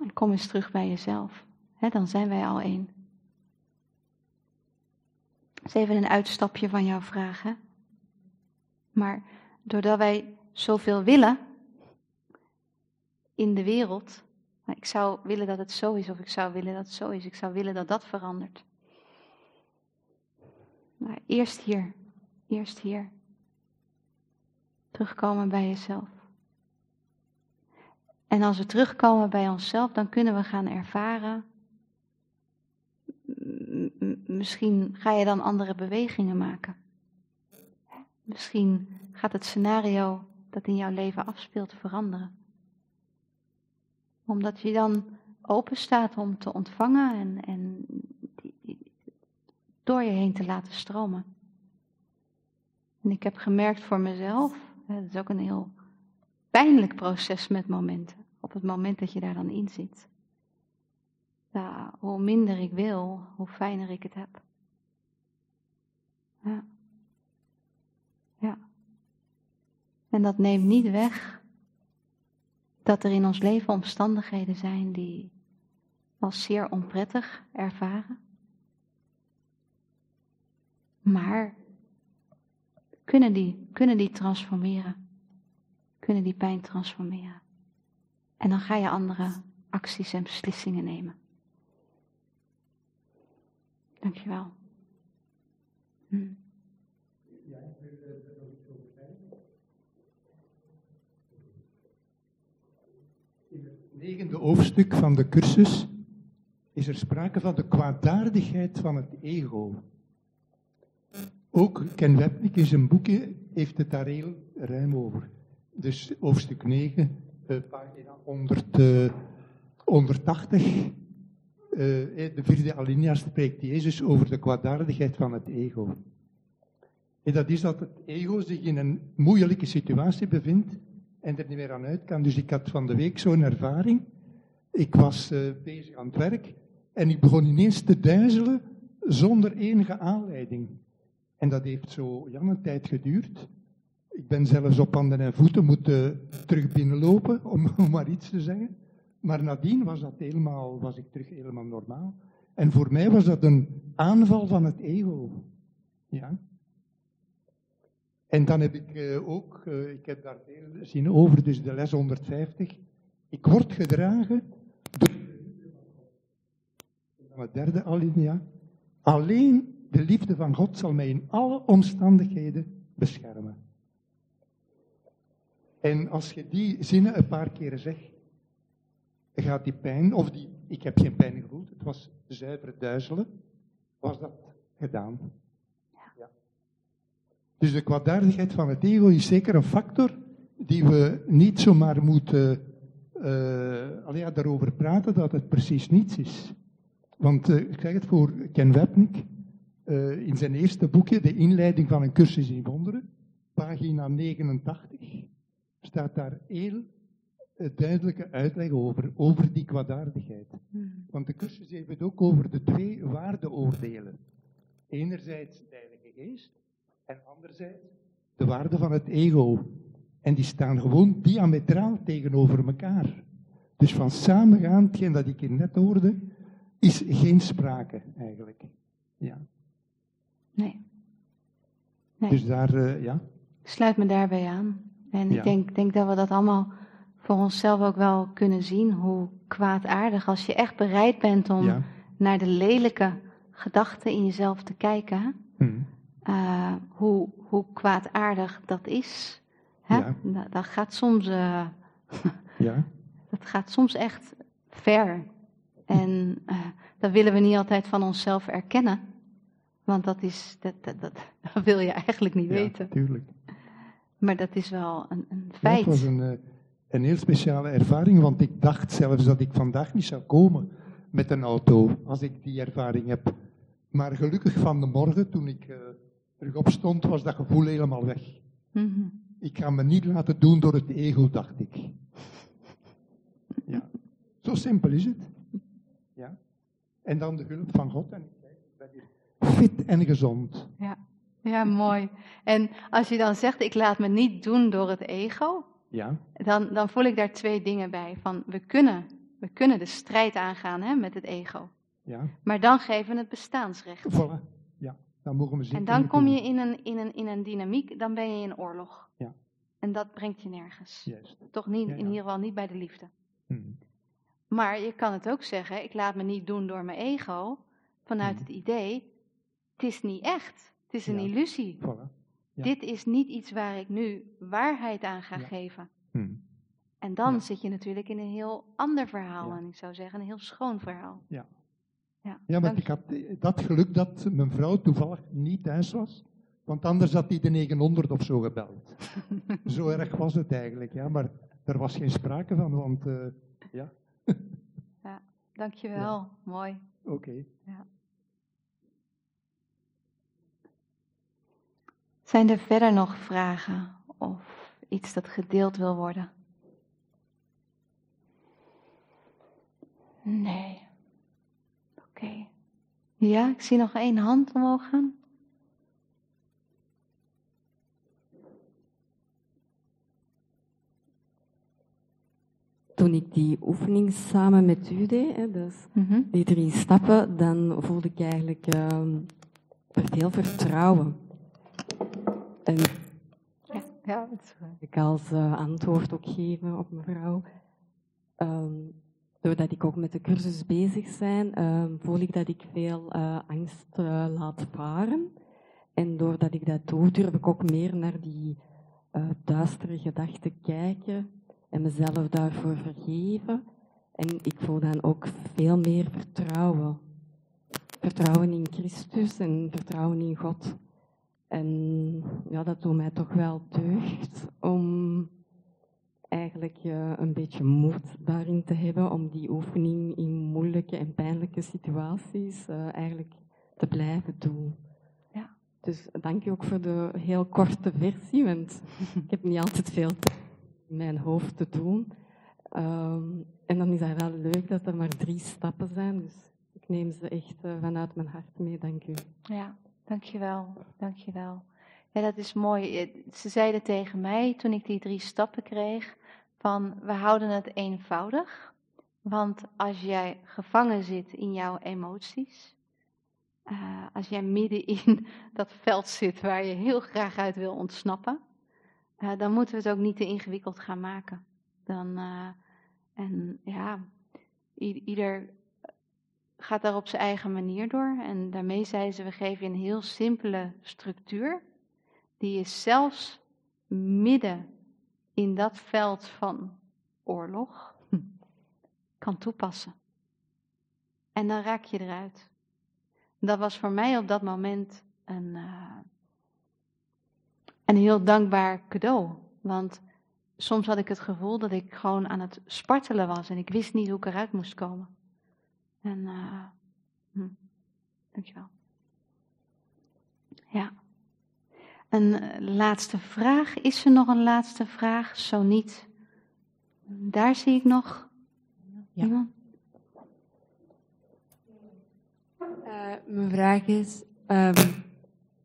En kom eens terug bij jezelf. Dan zijn wij al één. Dat is even een uitstapje van jouw vraag. Maar doordat wij zoveel willen in de wereld. Ik zou willen dat het zo is, of ik zou willen dat het zo is. Ik zou willen dat dat verandert. Maar eerst hier. Eerst hier. Terugkomen bij jezelf. En als we terugkomen bij onszelf, dan kunnen we gaan ervaren. Misschien ga je dan andere bewegingen maken. Misschien gaat het scenario dat in jouw leven afspeelt veranderen. Omdat je dan open staat om te ontvangen en, en door je heen te laten stromen. En ik heb gemerkt voor mezelf, dat is ook een heel pijnlijk proces met momenten. Op het moment dat je daar dan in zit. Ja, hoe minder ik wil, hoe fijner ik het heb. Ja. Ja. En dat neemt niet weg dat er in ons leven omstandigheden zijn die als zeer onprettig ervaren. Maar kunnen die, kunnen die transformeren? Kunnen die pijn transformeren? En dan ga je andere acties en beslissingen nemen. Dankjewel. Hm. In het negende hoofdstuk van de cursus is er sprake van de kwaadaardigheid van het ego. Ook Ken Webnik in zijn boekje heeft het daar heel ruim over. Dus hoofdstuk 9, uh, pagina 100, uh, 180. Uh, de vierde alinea spreekt Jezus over de kwaadaardigheid van het ego. En dat is dat het ego zich in een moeilijke situatie bevindt en er niet meer aan uit kan. Dus ik had van de week zo'n ervaring. Ik was bezig aan het werk en ik begon ineens te duizelen zonder enige aanleiding. En dat heeft zo ja, een tijd geduurd. Ik ben zelfs op handen en voeten moeten terug binnenlopen, om, om maar iets te zeggen. Maar nadien was, dat helemaal, was ik terug helemaal normaal. En voor mij was dat een aanval van het ego. Ja. En dan heb ik uh, ook, uh, ik heb daar veel zien over, dus de les 150. Ik word gedragen door derde alinea. Alleen de liefde van God zal mij in alle omstandigheden beschermen. En als je die zinnen een paar keren zegt, gaat die pijn, of die, ik heb geen pijn gevoeld, het was zuiver duizelen, was dat gedaan. Ja. Dus de kwaadaardigheid van het ego is zeker een factor die we niet zomaar moeten uh, ja, daarover praten dat het precies niets is. Want uh, ik zeg het voor Ken Webnik, uh, in zijn eerste boekje, De inleiding van een cursus in wonderen, pagina 89, staat daar heel uh, duidelijke uitleg over, over die kwaadaardigheid. Hmm. Want de cursus heeft het ook over de twee waardeoordelen. Enerzijds de Heilige Geest en anderzijds de waarde van het ego. En die staan gewoon diametraal tegenover elkaar. Dus van samengaan, hetgeen dat ik hier net hoorde, is geen sprake eigenlijk. Ja. Nee. nee. Dus daar, uh, ja. Ik sluit me daarbij aan. En Ja. ik denk, denk dat we dat allemaal voor onszelf ook wel kunnen zien, hoe kwaadaardig, als je echt bereid bent om ja. naar de lelijke gedachten in jezelf te kijken, Hm. eh, hoe, hoe kwaadaardig dat is. Hè? Ja. Dat, dat gaat soms, eh, ja. dat gaat soms echt ver. En eh, dat willen we niet altijd van onszelf erkennen. Want dat, is, dat, dat, dat, dat wil je eigenlijk niet ja, weten. tuurlijk. Maar dat is wel een, een Ja, feit. het was een, eh, een heel speciale ervaring, want ik dacht zelfs dat ik vandaag niet zou komen met een auto, als ik die ervaring heb. Maar gelukkig van de morgen, toen ik eh, terug opstond, was dat gevoel helemaal weg. Mhm. Ik ga me niet laten doen door het ego, dacht ik. Ja, zo simpel is het. Ja. En dan de hulp van God en ik ben hier fit en gezond. Ja, mooi. En als je dan zegt, ik laat me niet doen door het ego, Ja, dan, dan voel ik daar twee dingen bij. Van, we kunnen, we kunnen de strijd aangaan hè, met het ego. ja, Maar dan geven we het bestaansrecht. voilà. Ja, dan mogen we zeker En dan kom je in een, in, een, in een dynamiek, dan ben je in oorlog. Ja. En dat brengt je nergens. Juist. Toch niet, Ja, ja. in ieder geval niet bij de liefde. Hm. Maar je kan het ook zeggen, ik laat me niet doen door mijn ego, vanuit Mhm. het idee, het is niet echt. Het is een Ja. illusie. Voilà. Ja. Dit is niet iets waar ik nu waarheid aan ga Ja. geven. Hm. En dan Ja. zit je natuurlijk in een heel ander verhaal. Ja. En ik zou zeggen, een heel schoon verhaal. Ja. Ja, Ja, want ik had eh, dat geluk dat mijn vrouw toevallig niet thuis was. Want anders had hij de 900 of zo gebeld. zo erg was het eigenlijk, ja. Maar er was geen sprake van, want eh, ja, Dankjewel, mooi. oké. Zijn er verder nog vragen of iets dat gedeeld wil worden? Nee. Oké. Ja, ik zie nog één hand omhoog gaan. Toen ik die oefening samen met u deed, hè, dus Mhm. die drie stappen, dan voelde ik eigenlijk ehm, veel vertrouwen. En Ja, ja, het is goed. ik als eh, antwoord ook geven op mevrouw. Ehm, doordat ik ook met de cursus bezig ben, ehm, voel ik dat ik veel eh, angst eh, laat varen. En doordat ik dat doe, durf ik ook meer naar die eh, duistere gedachten kijken en mezelf daarvoor vergeven. En ik voel dan ook veel meer vertrouwen. Vertrouwen in Christus en vertrouwen in God. En ja, dat doet mij toch wel deugd om eigenlijk een beetje moed daarin te hebben om die oefening in moeilijke en pijnlijke situaties eh, eigenlijk te blijven doen. Ja. Dus dank je ook voor de heel korte versie, want ik heb niet altijd veel in mijn hoofd te doen. Ehm, en dan is het wel leuk dat er maar drie stappen zijn, dus ik neem ze echt eh, vanuit mijn hart mee, dank u. Ja, dankjewel, dankjewel. Ja, dat is mooi. Eh, Ze zeiden tegen mij toen ik die drie stappen kreeg, van we houden het eenvoudig. Want als jij gevangen zit in jouw emoties, eh, als jij midden in dat veld zit waar je heel graag uit wil ontsnappen, eh, dan moeten we het ook niet te ingewikkeld gaan maken. Dan, en ja, ieder gaat daar op zijn eigen manier door. En daarmee zeiden ze, we geven je een heel simpele structuur, die je zelfs midden in dat veld van oorlog kan toepassen. En dan raak je eruit. Dat was voor mij op dat moment een, eh, een heel dankbaar cadeau. Want soms had ik het gevoel dat ik gewoon aan het spartelen was en ik wist niet hoe ik eruit moest komen. En eh, Dankjewel. Ja. Een eh, laatste vraag. Is er nog een laatste vraag? Zo niet. Daar zie ik nog Ja. iemand. Eh, mijn vraag is, ehm,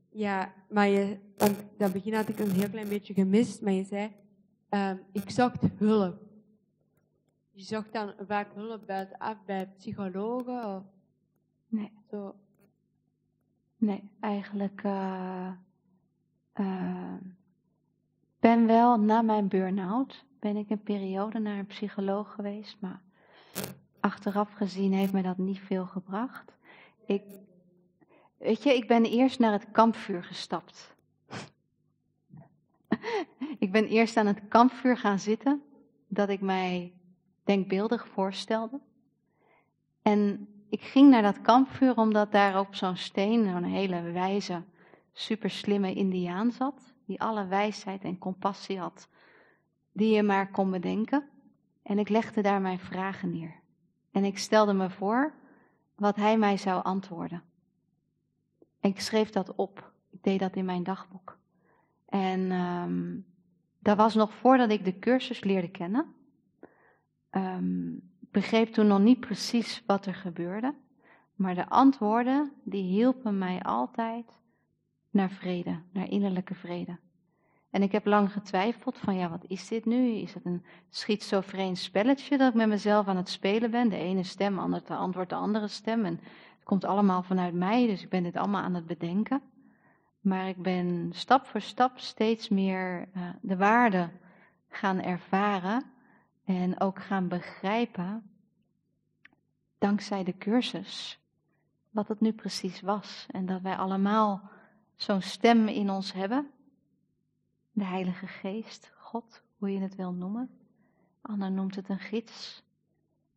ja, maar je, want dat begin had ik een heel klein beetje gemist, maar je zei, ehm, ik zocht hulp. Je zocht dan vaak hulp buitenaf bij psychologen of Nee. zo. Nee, eigenlijk eh eh, ben wel na mijn burn-out ben ik een periode naar een psycholoog geweest, maar achteraf gezien heeft me dat niet veel gebracht. Ik, weet je, ik ben eerst naar het kampvuur gestapt. ik ben eerst aan het kampvuur gaan zitten, dat ik mij denkbeeldig voorstelde. En ik ging naar dat kampvuur omdat daar op zo'n steen een hele wijze, super slimme Indiaan zat, die alle wijsheid en compassie had die je maar kon bedenken. En ik legde daar mijn vragen neer. En ik stelde me voor wat hij mij zou antwoorden. En ik schreef dat op. Ik deed dat in mijn dagboek. En ehm, dat was nog voordat ik de cursus leerde kennen. Ik begreep toen nog niet precies wat er gebeurde. Maar de antwoorden, die hielpen mij altijd naar vrede, naar innerlijke vrede. En ik heb lang getwijfeld van, ja, wat is dit nu? Is het een schizofreen spelletje dat ik met mezelf aan het spelen ben? De ene stem antwoordt de andere stem. En het komt allemaal vanuit mij, dus ik ben dit allemaal aan het bedenken. Maar ik ben stap voor stap steeds meer eh, de waarde gaan ervaren en ook gaan begrijpen, dankzij de cursus, wat het nu precies was. En dat wij allemaal zo'n stem in ons hebben, de Heilige Geest, God, hoe je het wil noemen. Anna noemt het een gids,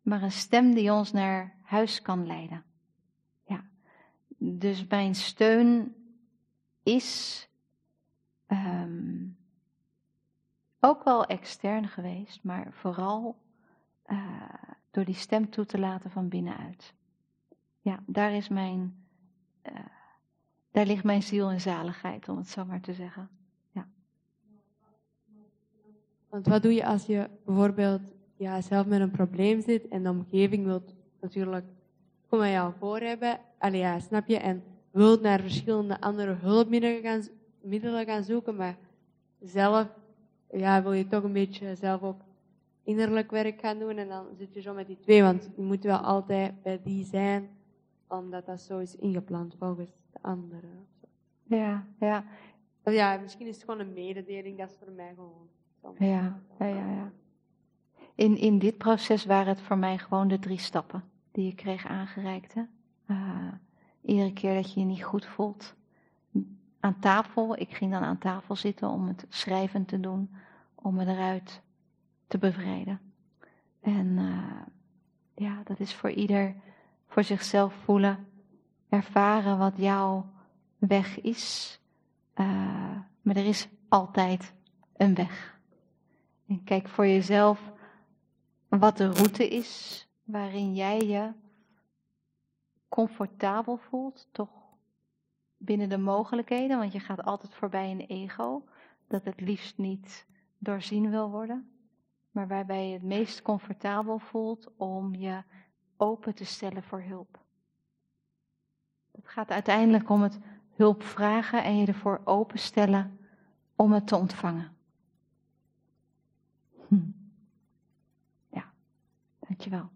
maar een stem die ons naar huis kan leiden. Ja, dus mijn steun is ehm, ook wel extern geweest, maar vooral eh, door die stem toe te laten van binnenuit. Ja, daar is mijn, eh, daar ligt mijn ziel en zaligheid, om het zo maar te zeggen. Want wat doe je als je bijvoorbeeld ja, zelf met een probleem zit en de omgeving wilt natuurlijk kom bij jou voor hebben, allee, ja, snap je, en wilt naar verschillende andere hulpmiddelen gaan, middelen gaan zoeken, maar zelf ja, wil je toch een beetje zelf ook innerlijk werk gaan doen en dan zit je zo met die twee, want je moet wel altijd bij die zijn, omdat dat zo is ingepland volgens de anderen. Ja, ja, ja, misschien is het gewoon een mededeling, dat is voor mij gewoon. soms. ja, ja, ja. ja. In, in dit proces waren het voor mij gewoon de drie stappen die ik kreeg aangereikt. Hè? Eh, iedere keer dat je je niet goed voelt. Aan tafel, ik ging dan aan tafel zitten om het schrijven te doen, om me eruit te bevrijden. En eh, ja, dat is voor ieder voor zichzelf voelen, ervaren wat jouw weg is. Eh, maar er is altijd een weg. En kijk voor jezelf wat de route is waarin jij je comfortabel voelt, toch binnen de mogelijkheden, want je gaat altijd voorbij een ego dat het liefst niet doorzien wil worden, maar waarbij je het meest comfortabel voelt om je open te stellen voor hulp. Het gaat uiteindelijk om het hulp vragen en je ervoor openstellen om het te ontvangen. Hm. Ja, dankjewel.